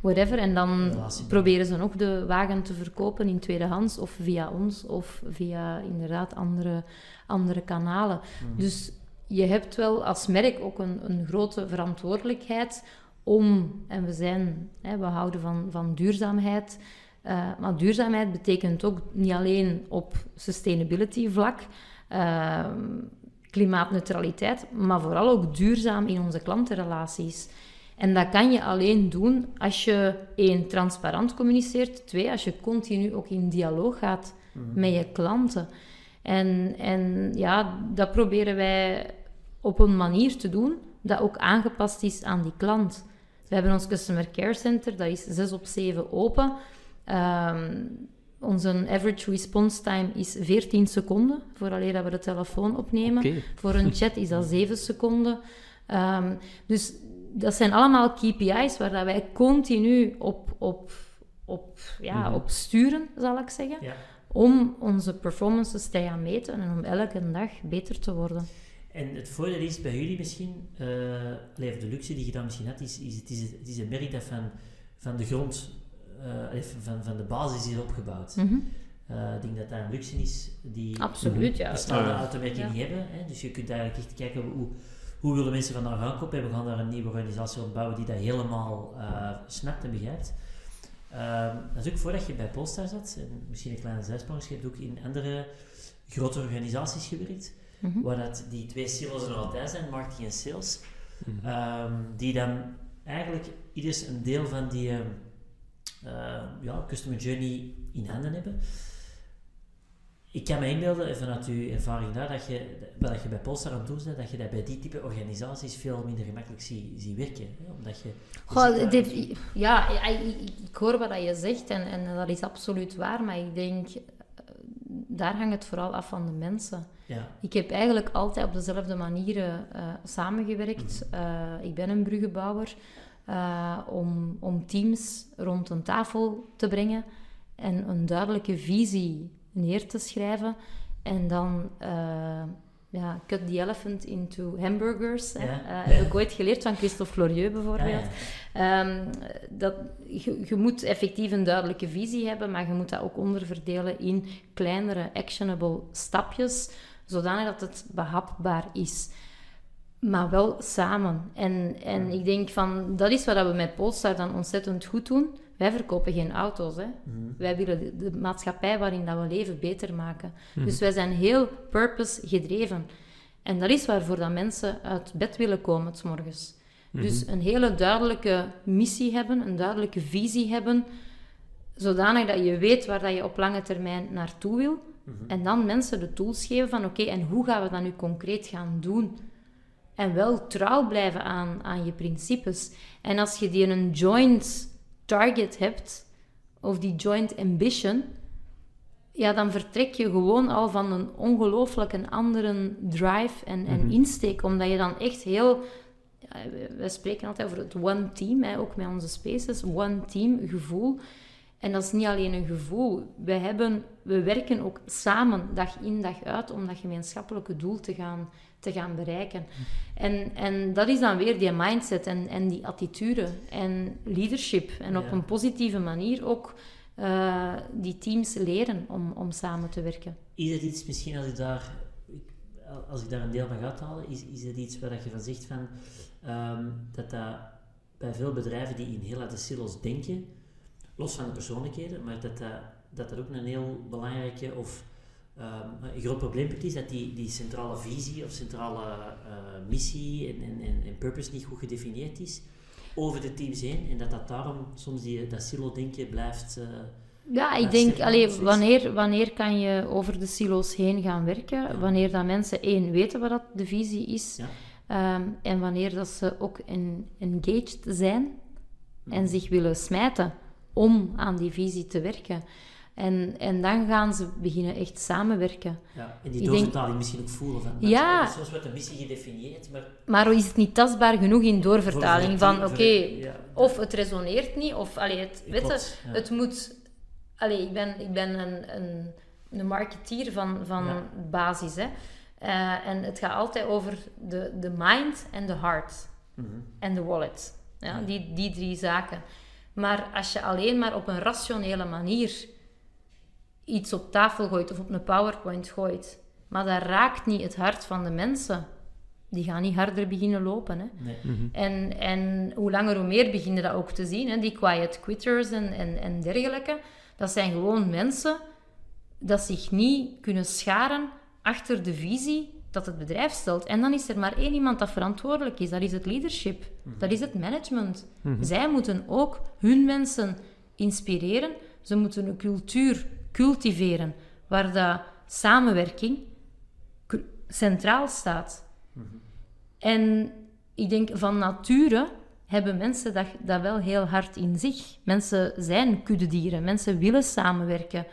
whatever. En dan proberen ze nog de wagen te verkopen in tweedehands of via ons of via inderdaad andere, andere kanalen. Mhm. Dus je hebt wel als merk ook een, een grote verantwoordelijkheid om, en we zijn, hè, we houden van, van duurzaamheid. Uh, maar duurzaamheid betekent ook niet alleen op sustainability vlak, uh, klimaatneutraliteit, maar vooral ook duurzaam in onze klantenrelaties. En dat kan je alleen doen als je één, transparant communiceert, twee, als je continu ook in dialoog gaat mhm. met je klanten. En, en ja, dat proberen wij op een manier te doen dat ook aangepast is aan die klant. We hebben ons Customer Care Center, dat is 6 op 7 open. Um, onze average response time is 14 seconden, vooraleer dat we de telefoon opnemen. Voor een chat is dat 7 seconden. Um, dus dat zijn allemaal KPI's waar dat wij continu op, op, op, ja, mhm. op sturen, zal ik zeggen. Ja. Om onze performances te gaan meten en om elke dag beter te worden. En het voordeel is bij jullie misschien, uh, de luxe die je dan misschien hebt, is, is, het, is, het is een merk dat van, van de grond, uh, van, van de basis is opgebouwd. Mm -hmm. uh, ik denk dat dat een luxe is die Absoluut, ja. bestaande automerken ja. niet hebben. Hè? Dus je kunt eigenlijk echt kijken hoe hoe willen mensen vandaag aankopen? En we gaan daar een nieuwe organisatie opbouwen die dat helemaal uh, snapt en begrijpt. Uh, dat is ook voordat je bij Polestar zat, en misschien een kleine zijsprong, je hebt ook in andere grote organisaties gewerkt, mhm. waar dat die twee silos er nog altijd zijn, marketing en sales, mm die dan eigenlijk ieders een deel van die uh, ja, customer journey in handen hebben ik kan me inbeelden, vanuit uw ervaring daar, dat je, wat je bij Polestar aan het doen bent, dat je dat bij die type organisaties veel minder gemakkelijk ziet, ziet werken. Hè? Omdat je... Goh, dit, ja, ik, hoor wat je zegt en, en dat is absoluut waar, maar ik denk, eh, daar hangt het vooral af van de mensen. Ja. Ik heb eigenlijk altijd op dezelfde manieren uh, samengewerkt. Uh, ik ben een bruggenbouwer. Uh, om, om teams rond een tafel te brengen en een duidelijke visie neer te schrijven en dan uh, ja, cut the elephant into hamburgers. Hè. Ja. Eh, heb ik ooit geleerd van Christophe Florieux bijvoorbeeld. Ja. Ehm, dat, je, je moet effectief een duidelijke visie hebben, maar je moet dat ook onderverdelen in kleinere, actionable stapjes, zodanig dat het behapbaar is. Maar wel samen. En, en ik denk van, dat is wat we met Polestar dan ontzettend goed doen. Wij verkopen geen auto's. Hè. Mhm. Wij willen de, de maatschappij waarin dat we leven beter maken. Mhm. Dus wij zijn heel purpose gedreven. En dat is waarvoor dat mensen uit bed willen komen, s morgens. Dus een hele duidelijke missie hebben, een duidelijke visie hebben, zodanig dat je weet waar dat je op lange termijn naartoe wil. En dan mensen de tools geven van oké, en hoe gaan we dat nu concreet gaan doen? En wel trouw blijven aan, aan je principes. En als je die een joint target hebt, of die joint ambition, ja, dan vertrek je gewoon al van een ongelooflijk een andere drive en, en insteek. Omdat je dan echt heel... We spreken altijd over het one team, hè, ook met onze spaces. One team gevoel. En dat is niet alleen een gevoel. We, hebben, we werken ook samen, dag in, dag uit, om dat gemeenschappelijke doel te gaan, te gaan bereiken. En, en dat is dan weer die mindset en, en die attitude en leadership. En op Ja. een positieve manier ook eh, die teams leren om, om samen te werken. Is het iets, misschien als ik daar, als ik daar een deel van ga uithalen, is, is het iets waar dat je van zegt van, ehm, dat dat bij veel bedrijven die in heel uit de silos denken, los van de persoonlijkheden, maar dat dat, dat, dat ook een heel belangrijke of ehm, een groot probleempunt is, dat die, die centrale visie of centrale eh, missie en, en, en, purpose niet goed gedefinieerd is over de teams heen en dat dat daarom soms die, dat silo-denken blijft... eh, Ja, ik denk, is allee, precies. wanneer, wanneer kan je over de silo's heen gaan werken? Ja. Wanneer dat mensen één weten wat dat de visie is. Ja. Ehm, en wanneer dat ze ook en- engaged zijn Mhm. en zich willen smijten om aan die visie te werken. En, en dan gaan ze beginnen echt samenwerken. Ja, en die doorvertaling misschien ook voelen van... Ja. Soms wordt de missie gedefinieerd, maar... Maar is het niet tastbaar genoeg in doorvertaling? Van oké, ja. of het resoneert niet, of allee, het, weet je, Klopt, ja. het moet. Allee, ik ben, ik ben een, een, een marketeer van, van Ja. basis. Hè. Eh, en het gaat altijd over de, de mind en de heart Mhm. en de wallet. Ja. die, die drie zaken. Maar als je alleen maar op een rationele manier iets op tafel gooit of op een PowerPoint gooit, maar dat raakt niet het hart van de mensen, die gaan niet harder beginnen lopen. Hè. Nee. En, en hoe langer hoe meer begin je dat ook te zien. Hè? Die quiet quitters en, en, en dergelijke. Dat zijn gewoon mensen dat zich niet kunnen scharen achter de visie dat het bedrijf stelt. En dan is er maar één iemand dat verantwoordelijk is. Dat is het leadership. Dat is het management. Zij moeten ook hun mensen inspireren. Ze moeten een cultuur cultiveren waar dat samenwerking centraal staat. En ik denk van nature hebben mensen dat, dat wel heel hard in zich. Mensen zijn kuddedieren, mensen willen samenwerken.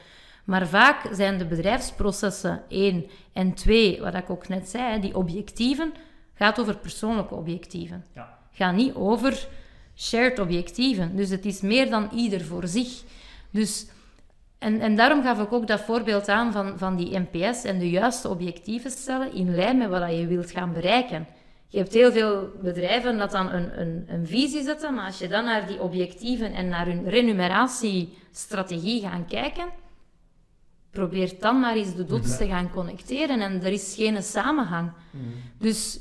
Maar vaak zijn de bedrijfsprocessen één en twee, wat ik ook net zei, die objectieven, gaat over persoonlijke objectieven. Ja. Gaat niet over shared objectieven. Dus het is meer dan ieder voor zich. Dus, en, en daarom gaf ik ook dat voorbeeld aan van, van die NPS en de juiste objectieven stellen in lijn met wat je wilt gaan bereiken. Je hebt heel veel bedrijven dat dan een, een, een visie zetten, maar als je dan naar die objectieven en naar hun remuneratiestrategie gaat kijken, probeer dan maar eens de dots te gaan connecteren en er is geen samenhang. Dus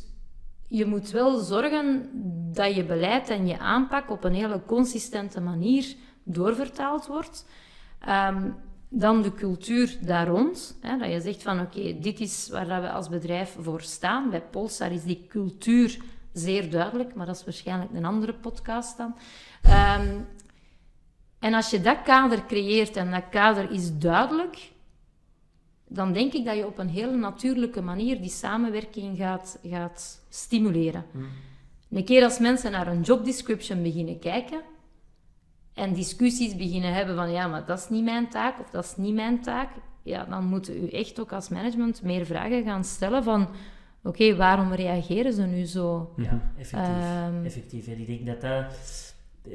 je moet wel zorgen dat je beleid en je aanpak op een hele consistente manier doorvertaald wordt. Ehm, dan de cultuur daar rond. Hè, dat je zegt van oké, dit is waar dat we als bedrijf voor staan. Bij Polestar is die cultuur zeer duidelijk, maar dat is waarschijnlijk een andere podcast dan. Ehm, en als je dat kader creëert en dat kader is duidelijk, dan denk ik dat je op een hele natuurlijke manier die samenwerking gaat, gaat stimuleren. Een keer als mensen naar een job description beginnen kijken en discussies beginnen hebben van ja, maar dat is niet mijn taak of dat is niet mijn taak, ja, dan moeten u echt ook als management meer vragen gaan stellen van oké, waarom reageren ze nu zo? Ja, effectief. Ehm. effectief. En ik denk dat dat,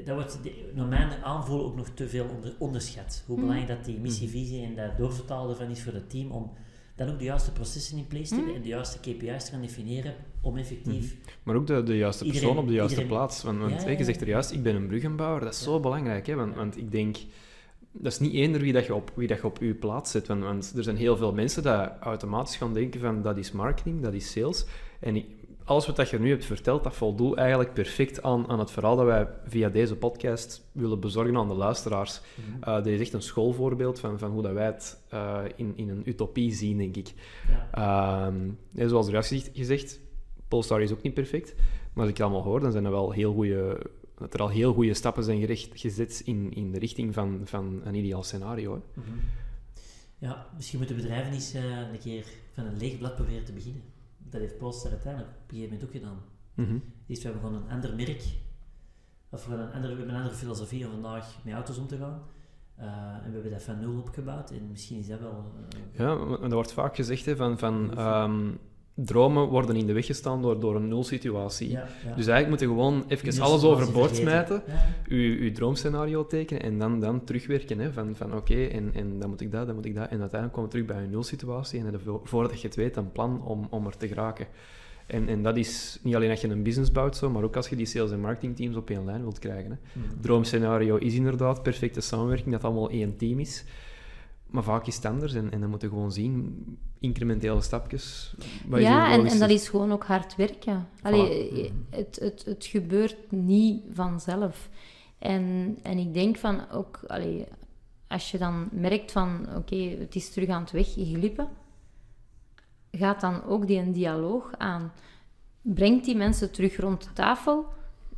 dat wordt naar mijn aanvoelen ook nog te veel onder, onderschat. Hoe belangrijk dat die missievisie en dat doorvertalen van is voor het team om dan ook de juiste processen in place te hebben Mhm. en de juiste KPI's te gaan definiëren om effectief... Maar ook de, de juiste persoon op de juiste iedereen- plaats. Want, want Ja, je zegt er juist, ik ben een bruggenbouwer. Dat is zo belangrijk. Hè? Want, want ik denk, dat is niet eender wie, dat je, op, wie dat je op je plaats zet. Want, want er zijn heel veel mensen die automatisch gaan denken van dat is marketing, dat is sales. En ik- alles wat dat je nu hebt verteld, dat voldoet eigenlijk perfect aan, aan het verhaal dat wij via deze podcast willen bezorgen aan de luisteraars. Mhm. Eh dit is echt een schoolvoorbeeld van, van hoe dat wij het eh, in, in een utopie zien, denk ik. Ja. Ehm, zoals er juist gezegd- gezegd, Polestar is ook niet perfect. Maar als ik het allemaal hoor, dan zijn er wel heel goede, dat er al heel goede stappen zijn gericht, gezet in, in de richting van, van een ideaal scenario. Hè. Mhm. Ja, misschien moeten bedrijven eens eh, een keer van een leeg blad proberen te beginnen. Dat heeft Polestar uiteindelijk op een gegeven moment ook gedaan. Mhm. Dus we hebben gewoon een ander merk, of we, hebben een andere, we hebben een andere filosofie om vandaag met auto's om te gaan. Eh, en we hebben dat van nul opgebouwd en misschien is dat wel... eh, Ja, maar er wordt vaak gezegd hè, van, van dromen worden in de weg gestaan door, door een nulsituatie. ja, ja. Dus eigenlijk moet je gewoon even alles overboord smijten, je, je droomscenario tekenen en dan, dan terugwerken. Hè, van van oké, en, en dan moet ik dat, dan moet ik dat. En uiteindelijk komen we terug bij een nulsituatie en dan voordat je het weet een plan om, om er te geraken. En, en dat is niet alleen als je een business bouwt, zo, maar ook als je die sales- en marketingteams op één lijn wilt krijgen. Hè. Mhm. Droomscenario is inderdaad perfecte samenwerking, dat allemaal één team is. Maar vaak is het anders en, en dan moet je gewoon zien, incrementele stapjes. ja, en, en dat is gewoon ook hard werken. Allee, eh, het, het, het gebeurt niet vanzelf. En, en ik denk van ook, allee, als je dan merkt van oké, het is terug aan het wegglippen, gaat dan ook die een dialoog aan. Brengt die mensen terug rond de tafel,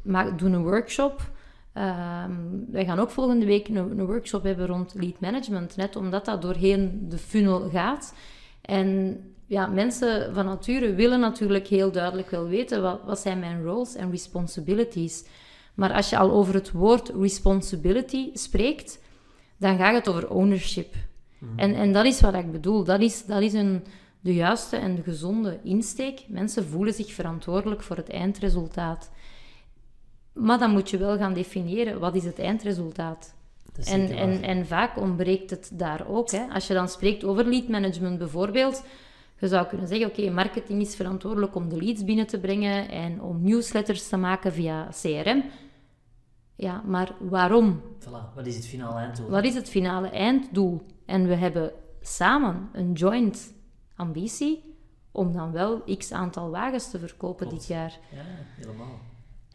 maak, doe een workshop. Ehm, wij gaan ook volgende week een, een workshop hebben rond lead management, net omdat dat doorheen de funnel gaat. En ja, mensen van nature willen natuurlijk heel duidelijk wel weten wat, wat zijn mijn roles en responsibilities. Maar als je al over het woord responsibility spreekt, dan gaat het over ownership. En, en dat is wat ik bedoel. Dat is, dat is een, de juiste en de gezonde insteek. Mensen voelen zich verantwoordelijk voor het eindresultaat. Maar dan moet je wel gaan definiëren, wat is het eindresultaat? Is En, en, en vaak ontbreekt het daar ook. Hè. Als je dan spreekt over lead management bijvoorbeeld, je zou kunnen zeggen, oké, marketing is verantwoordelijk om de leads binnen te brengen en om newsletters te maken via CRM. Ja, maar waarom? Voilà, wat is het finale einddoel? Wat is het finale einddoel? En we hebben samen een joint ambitie om dan wel x aantal wagens te verkopen Klopt. dit jaar. Ja, helemaal.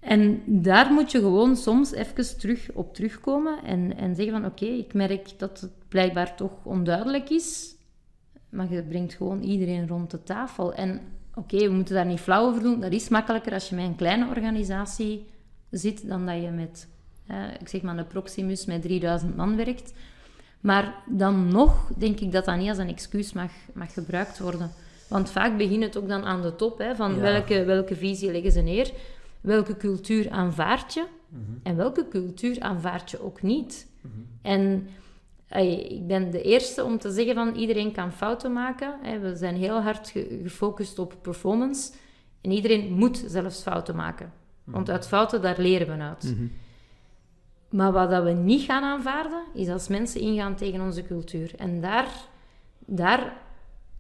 En daar moet je gewoon soms even terug op terugkomen en, en zeggen van oké, ik merk dat het blijkbaar toch onduidelijk is, maar je brengt gewoon iedereen rond de tafel. En oké, we moeten daar niet flauw over doen, dat is makkelijker als je met een kleine organisatie zit dan dat je met, eh, ik zeg maar, een Proximus met 3000 man werkt. Maar dan nog denk ik dat dat niet als een excuus mag, mag gebruikt worden. Want vaak begint het ook dan aan de top, hè, van Ja. welke, welke visie leggen ze neer, welke cultuur aanvaard je Mhm. en welke cultuur aanvaard je ook niet. Mhm. En ik ben de eerste om te zeggen van iedereen kan fouten maken. Hè. We zijn heel hard ge- gefocust op performance. En iedereen moet zelfs fouten maken. Want uit fouten, daar leren we uit. Mhm. Maar wat dat we niet gaan aanvaarden, is als mensen ingaan tegen onze cultuur. En daar, daar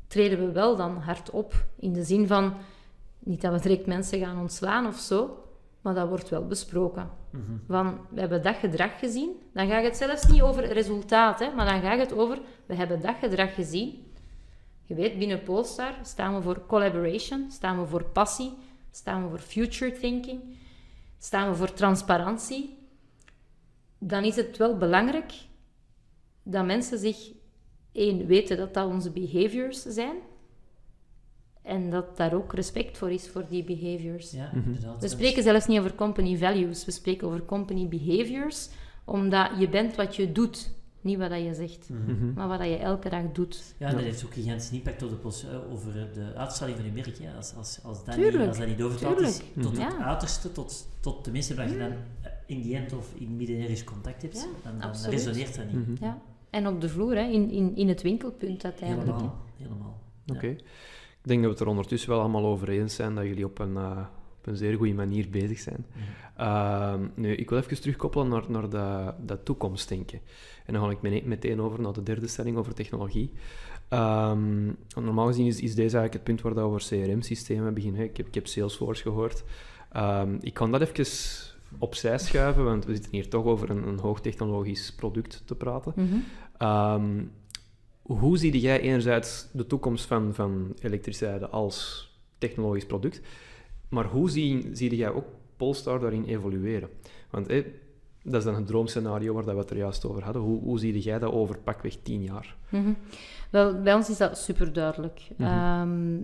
treden we wel dan hard op. In de zin van, niet dat we direct mensen gaan ontslaan of zo, maar dat wordt wel besproken. Mhm. Van, we hebben dat gedrag gezien. Dan gaat het zelfs niet over resultaat, hè, maar dan gaat het over, we hebben dat gedrag gezien. Je weet, binnen Polestar staan we voor collaboration, staan we voor passie, staan we voor future thinking, staan we voor transparantie. Dan is het wel belangrijk dat mensen zich, één, weten dat dat onze behaviors zijn. En dat daar ook respect voor is, voor die behaviors. Ja, Mhm. inderdaad. We spreken zelfs niet over company values, we spreken over company behaviors, omdat je bent wat je doet, niet wat dat je zegt, Mhm. Mhm. maar wat dat je elke dag doet. Ja, en dat heeft ook een gigantische impact op de eh, over de uitstraling van je merk. Ja. Als, als, als, dat niet, als dat niet doorvertaald is tot het Ja. uiterste, tot, tot de mensen waar je dan eh, in die end of in midden ergens contact hebt, Ja, dan, dan resoneert dat niet. Ja. En op de vloer, hè, in, in, in het winkelpunt uiteindelijk. hè. Helemaal. helemaal. Ja. Oké. Ik denk dat we het er ondertussen wel allemaal over eens zijn dat jullie op een, eh, op een zeer goede manier bezig zijn. Ehm, nu, ik wil even terugkoppelen naar, naar dat, dat toekomstdenken. En dan ga ik meteen over naar de derde stelling over technologie. Ehm, normaal gezien is, is deze eigenlijk het punt waar dat we over CRM-systemen beginnen. Ik heb, ik heb Salesforce gehoord. Ehm, ik kan dat even opzij schuiven, want we zitten hier toch over een, een hoogtechnologisch product te praten. Mhm. Ehm, hoe zie jij enerzijds de toekomst van, van elektriciteit als technologisch product, maar hoe zie, zie jij ook Polestar daarin evolueren? Want dat is dan het droomscenario waar dat we het er juist over hadden. Hoe, hoe zie jij dat over pakweg tien jaar? Mhm. Wel, bij ons is dat super duidelijk. Mhm.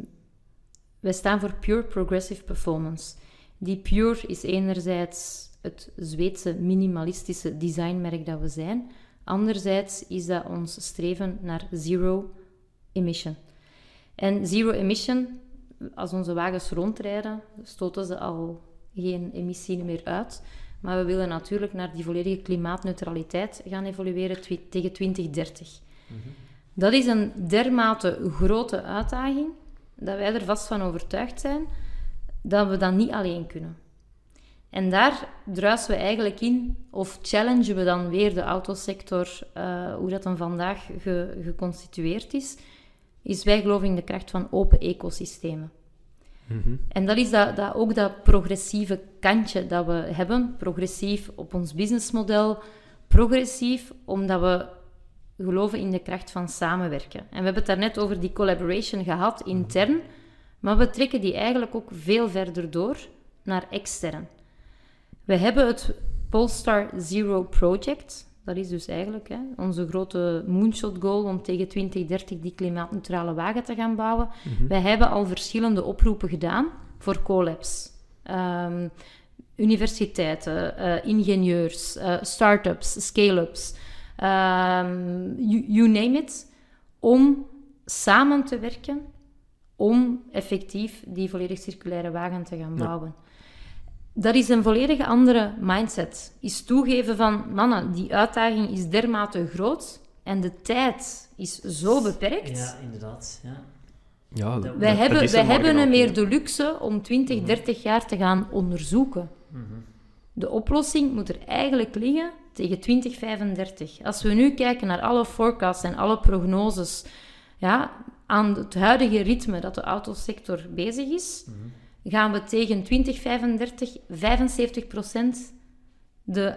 wij staan voor Pure Progressive Performance. Die Pure is enerzijds het Zweedse minimalistische designmerk dat we zijn. Anderzijds is dat ons streven naar zero emission. En zero emission, als onze wagens rondrijden, stoten ze al geen emissie meer uit. Maar we willen natuurlijk naar die volledige klimaatneutraliteit gaan evolueren tegen 2030. Dat is een dermate grote uitdaging dat wij er vast van overtuigd zijn dat we dat niet alleen kunnen. En daar druisen we eigenlijk in, of challengen we dan weer de autosector, eh, hoe dat dan vandaag ge- geconstitueerd is, is wij geloven in de kracht van open ecosystemen. En dat is dat, dat, ook dat progressieve kantje dat we hebben. Progressief op ons businessmodel. Progressief omdat we geloven in de kracht van samenwerken. En we hebben het daarnet over die collaboration gehad, intern. Maar we trekken die eigenlijk ook veel verder door naar extern. We hebben het Polestar Zero Project. Dat is dus eigenlijk hè, onze grote moonshot goal om tegen 2030 die klimaatneutrale wagen te gaan bouwen. Wij hebben al verschillende oproepen gedaan voor collabs. Ehm, universiteiten, eh, ingenieurs, eh, start-ups, scale-ups, ehm, you, you name it, om samen te werken om effectief die volledig circulaire wagen te gaan Ja. Dat is een volledig andere mindset. Is toegeven van, mannen, die uitdaging is dermate groot en de tijd is zo beperkt. Ja, inderdaad. Ja. Ja, dat- Wij hebben, wij er hebben een meer de luxe om 20, 30 jaar te gaan onderzoeken. De oplossing moet er eigenlijk liggen tegen 2035. Als we nu kijken naar alle forecasts en alle prognoses, ja, aan het huidige ritme dat de autosector bezig is, gaan we tegen 2035 75% de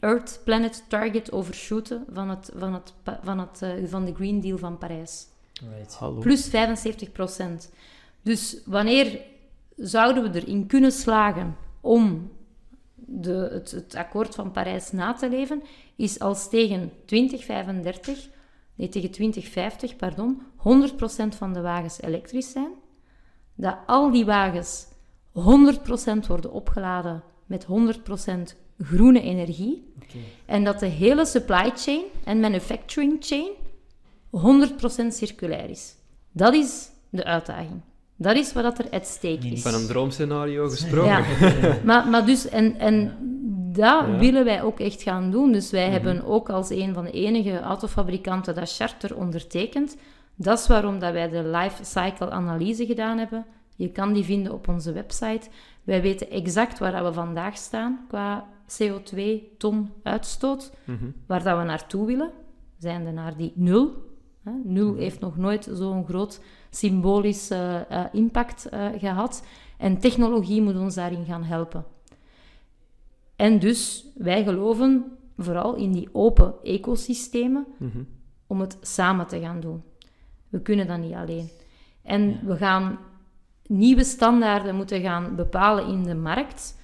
Earth Planet Target overshooten van, het, van, het, van, het, eh, van de Green Deal van Parijs. Right. Plus 75% Dus wanneer zouden we erin kunnen slagen om de, het, het akkoord van Parijs na te leven, is als tegen 2035, nee, tegen 2050, pardon, 100% van de wagens elektrisch zijn, dat al die wagens 100% worden opgeladen met 100% groene energie, Oké. en dat de hele supply chain en manufacturing chain 100% circulair is. Dat is de uitdaging. Dat is wat dat er at stake is. Van een droomscenario gesproken. Ja. Maar, maar dus, en, en dat Ja. Mhm. willen wij ook echt gaan doen. Dus wij hebben ook als een van de enige autofabrikanten dat charter ondertekend. Dat is waarom dat wij de life cycle analyse gedaan hebben. Je kan die vinden op onze website. Wij weten exact waar we vandaag staan qua CO2-ton uitstoot, Mhm. waar dat we naartoe willen. Zijn naar die nul. Hè? Nul heeft nog nooit zo'n groot symbolisch eh, impact eh, gehad. En technologie moet ons daarin gaan helpen. En dus, wij geloven vooral in die open ecosystemen Mhm. om het samen te gaan doen. We kunnen dat niet alleen. En we gaan nieuwe standaarden moeten gaan bepalen in de markt.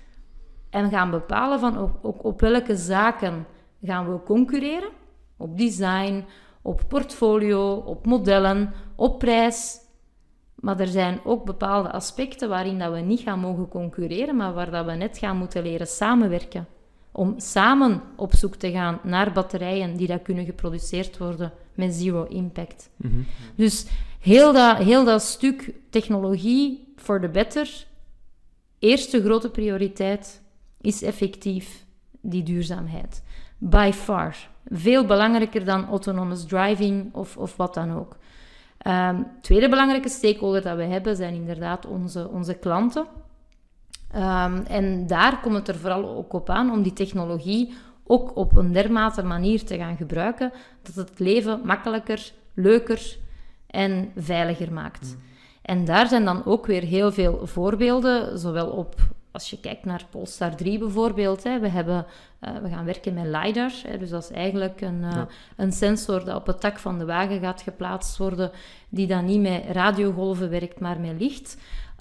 En gaan bepalen van op, op, op welke zaken gaan we concurreren. Op design, op portfolio, op modellen, op prijs. Maar er zijn ook bepaalde aspecten waarin dat we niet gaan mogen concurreren, maar waar dat we net gaan moeten leren samenwerken. Om samen op zoek te gaan naar batterijen die dat kunnen geproduceerd worden met zero impact. Mhm. Dus heel dat, heel dat stuk technologie for the better, eerste grote prioriteit is effectief die duurzaamheid. By far. Veel belangrijker dan autonomous driving of, of wat dan ook. Ehm, tweede belangrijke stakeholder dat we hebben zijn inderdaad onze, onze klanten. Ehm, en daar komt het er vooral ook op aan om die technologie ook op een dermate manier te gaan gebruiken dat het leven makkelijker, leuker en veiliger maakt. Mm. En daar zijn dan ook weer heel veel voorbeelden, zowel op als je kijkt naar Polestar 3 bijvoorbeeld, hè, we, hebben, uh, we gaan werken met LiDAR. Hè, dus dat is eigenlijk een, uh, een sensor dat op het tak van de wagen gaat geplaatst worden, die dan niet met radiogolven werkt, maar met licht.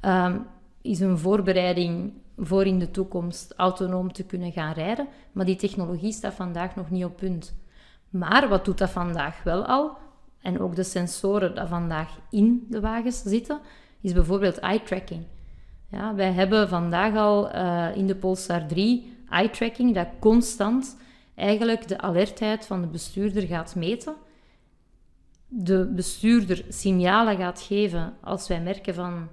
Um, is een voorbereiding voor in de toekomst autonoom te kunnen gaan rijden. Maar die technologie staat vandaag nog niet op punt. Maar wat doet dat vandaag wel al? En ook de sensoren die vandaag in de wagens zitten, is bijvoorbeeld eye tracking. Ja, wij hebben vandaag al uh, in de Polestar 3 eye tracking dat constant eigenlijk de alertheid van de bestuurder gaat meten. De bestuurder signalen gaat geven als wij merken van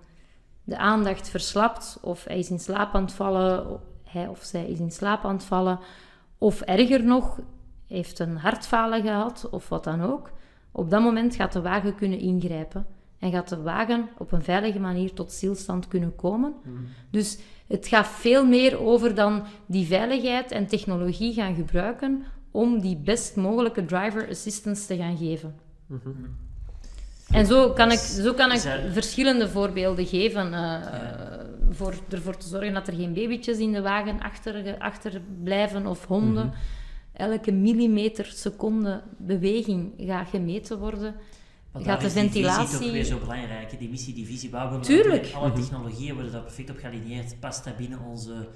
de aandacht verslapt of hij is in slaap aan het vallen, hij of zij is in slaap aan het vallen, of erger nog, heeft een hartfalen gehad of wat dan ook. Op dat moment gaat de wagen kunnen ingrijpen en gaat de wagen op een veilige manier tot stilstand kunnen komen. Mhm. Dus het gaat veel meer over dan die veiligheid en technologie gaan gebruiken om die best mogelijke driver assistance te gaan geven. Mhm. En zo kan ik, zo kan ik verschillende voorbeelden geven. Uh, voor ervoor te zorgen dat er geen babytjes in de wagen achter, achter blijven of honden. Mhm. Elke millimeter seconde beweging gaat gemeten worden. Maar gaat de ventilatie... is toch weer zo belangrijk, die missie, die visie. Waar Tuurlijk. Alle mhm. technologieën worden daar perfect op gealineerd. Past dat binnen onze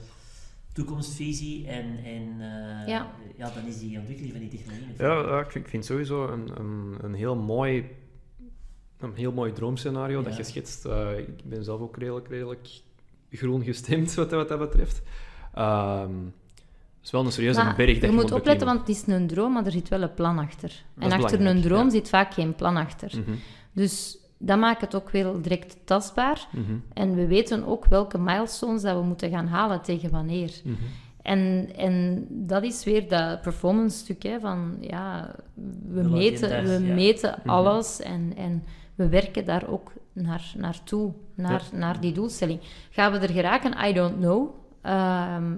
toekomstvisie en, en uh, ja. ja. dan is die ontwikkeling van die technologie... Ja, ik vind, vind sowieso een, een, een heel mooi een heel mooi droomscenario dat je schetst. Uh, ik ben zelf ook redelijk, redelijk groen gestemd wat, wat dat betreft. Um, het is wel een serieuze berg dat je, je moet opletten, want het is een droom, maar er zit wel een plan achter. en achter een droom zit vaak geen plan achter. Mhm. Dus dat maakt het ook wel direct tastbaar. Mhm. En we weten ook welke milestones dat we moeten gaan halen tegen wanneer. Mhm. En, en dat is weer dat performance stuk, hè, van ja, we meten, we meten alles en... en we werken daar ook naar, naartoe, naar, naar die doelstelling. Gaan we er geraken? I don't know. Ehm,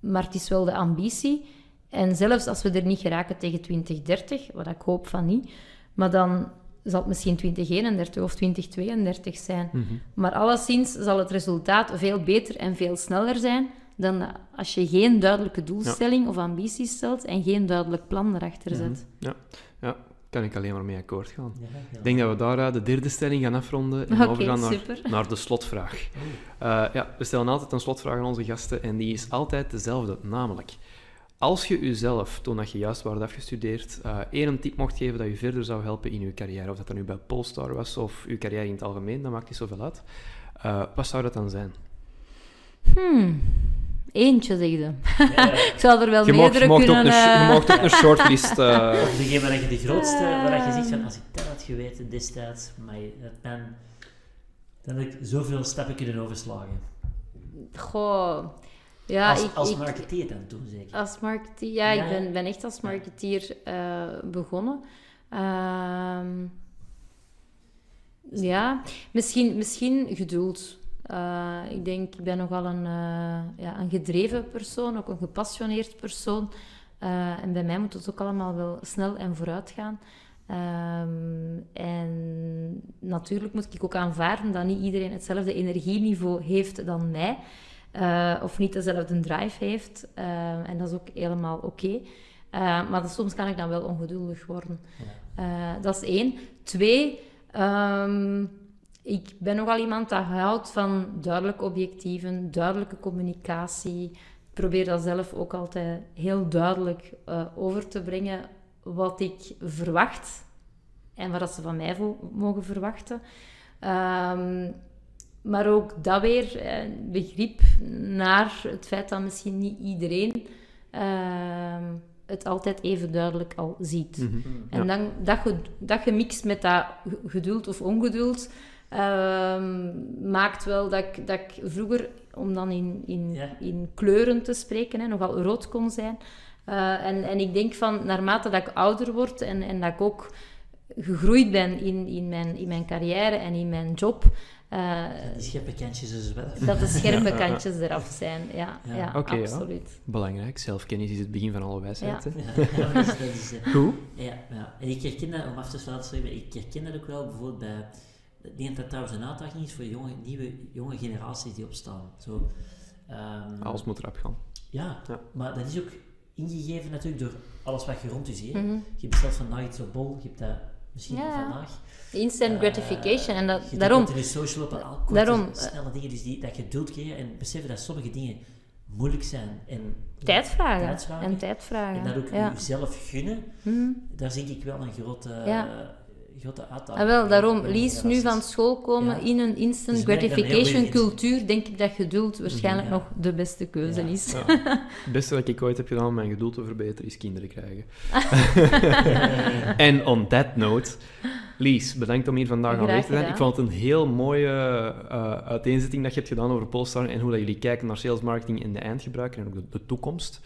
maar het is wel de ambitie. En zelfs als we er niet geraken tegen 2030, wat ik hoop van niet, maar dan zal het misschien 2031 of 2032 zijn. Mhm. Maar alleszins zal het resultaat veel beter en veel sneller zijn dan als je geen duidelijke doelstelling of ambitie stelt en geen duidelijk plan erachter mhm. zet. Ja, ja kan ik alleen maar mee akkoord gaan. Ik denk dat we daar de derde stelling gaan afronden en overgaan naar, naar, de slotvraag. Uh, ja, we stellen altijd een slotvraag aan onze gasten en die is altijd dezelfde, namelijk... Als je jezelf, toen dat je juist was afgestudeerd, uh, één tip mocht geven dat je verder zou helpen in je carrière, of dat dat nu bij Polestar was of je carrière in het algemeen, dat maakt niet zoveel uit. Uh, wat zou dat dan zijn? Hmm. Eentje, zeg je. ik zou er wel je meerdere mocht, kunnen... Een, je eh, mocht ook een shortlist... Uh... Of degene waar je de grootste... Waar je zegt van, als ik dat had geweten destijds, maar dan, dan had ik zoveel stappen kunnen overslagen. Goh... Ja, als, ik, als marketeer dan toen zeker? Als marketeer, ja, ik ben, ben echt als marketeer uh, begonnen. Uh, ja, misschien, misschien geduld. Uh, ik denk, ik ben nogal een, uh, ja, een gedreven persoon, ook een gepassioneerd persoon. Uh, en bij mij moet het ook allemaal wel snel en vooruit gaan. Um, en natuurlijk moet ik ook aanvaarden dat niet iedereen hetzelfde energieniveau heeft dan mij. of niet dezelfde drive heeft. en dat is ook helemaal oké. Okay. maar soms kan ik dan wel ongeduldig worden. Ja. dat is één. Twee... Um, ik ben nogal iemand dat houdt van duidelijke objectieven, duidelijke communicatie. Ik probeer dat zelf ook altijd heel duidelijk uh, over te brengen wat ik verwacht en wat ze van mij mogen verwachten. Um, maar ook dat weer, eh, begrip naar het feit dat misschien niet iedereen uh, het altijd even duidelijk al ziet. Mm -hmm. En dan, dat, dat gemixt met dat geduld of ongeduld, Ehm, maakt wel dat ik, dat ik vroeger, om dan in, in, in kleuren te spreken, hè, nogal rood kon zijn. Uh, en, en ik denk van, naarmate dat ik ouder word en, en dat ik ook gegroeid ben in, in, mijn, in mijn carrière en in mijn job, eh, Die scherpe kantjes dus wel. dat de scherpe kantjes eraf zijn. Ja, Ja. ja, Oké, ja. absoluut. Belangrijk. Zelfkennis is het begin van alle wijsheid. Ja. hè. Dat is, dat is, eh, Goed. Ja, ja, en ik herken dat, om af te sluiten, sorry, maar ik herken dat ook wel bijvoorbeeld bij. Ik denk dat dat trouwens een uitdaging is voor jonge, nieuwe jonge generaties die opstaan. Zo, ehm, Alles moet erop gaan. ja, Ja. maar dat is ook ingegeven natuurlijk door alles wat je rond je ziet. Mhm. Je bestelt vandaag iets op bol, je hebt dat misschien Ja, vandaag. Instant Eh, gratification. En je dat, daarom, de social op al korte, daarom, eh, snelle dingen, dus die, dat geduld creëren en beseffen dat sommige dingen moeilijk zijn en tijd vragen. Tijdsvragen. En tijd vragen. en dat ook ja. jezelf gunnen, Mhm. daar zie ik wel een grote, Ja. Grote uitdaging. Ah, wel, daarom, in Lies, nu van school komen Ja. in een instant Dus gratification cultuur, denk ik dat geduld waarschijnlijk Ja. nog de beste keuze Ja. is. Ja. Het beste dat ik ooit heb gedaan om mijn geduld te verbeteren is kinderen krijgen. en on that note, Lies, bedankt om hier vandaag aanwezig te zijn. Ik vond het een heel mooie eh, uiteenzetting dat je hebt gedaan over Polestar en hoe dat jullie kijken naar sales marketing en de eindgebruiker en ook de, de toekomst.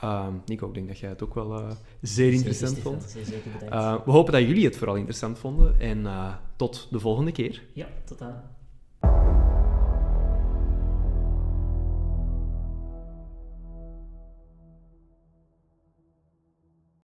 Ehm, Nico, ik denk dat jij het ook wel eh, zeer interessant Zeker, vond. Stefan, zeer zeker bedankt. Eh, we hopen dat jullie het vooral interessant vonden en eh, tot de volgende keer. ja, tot dan.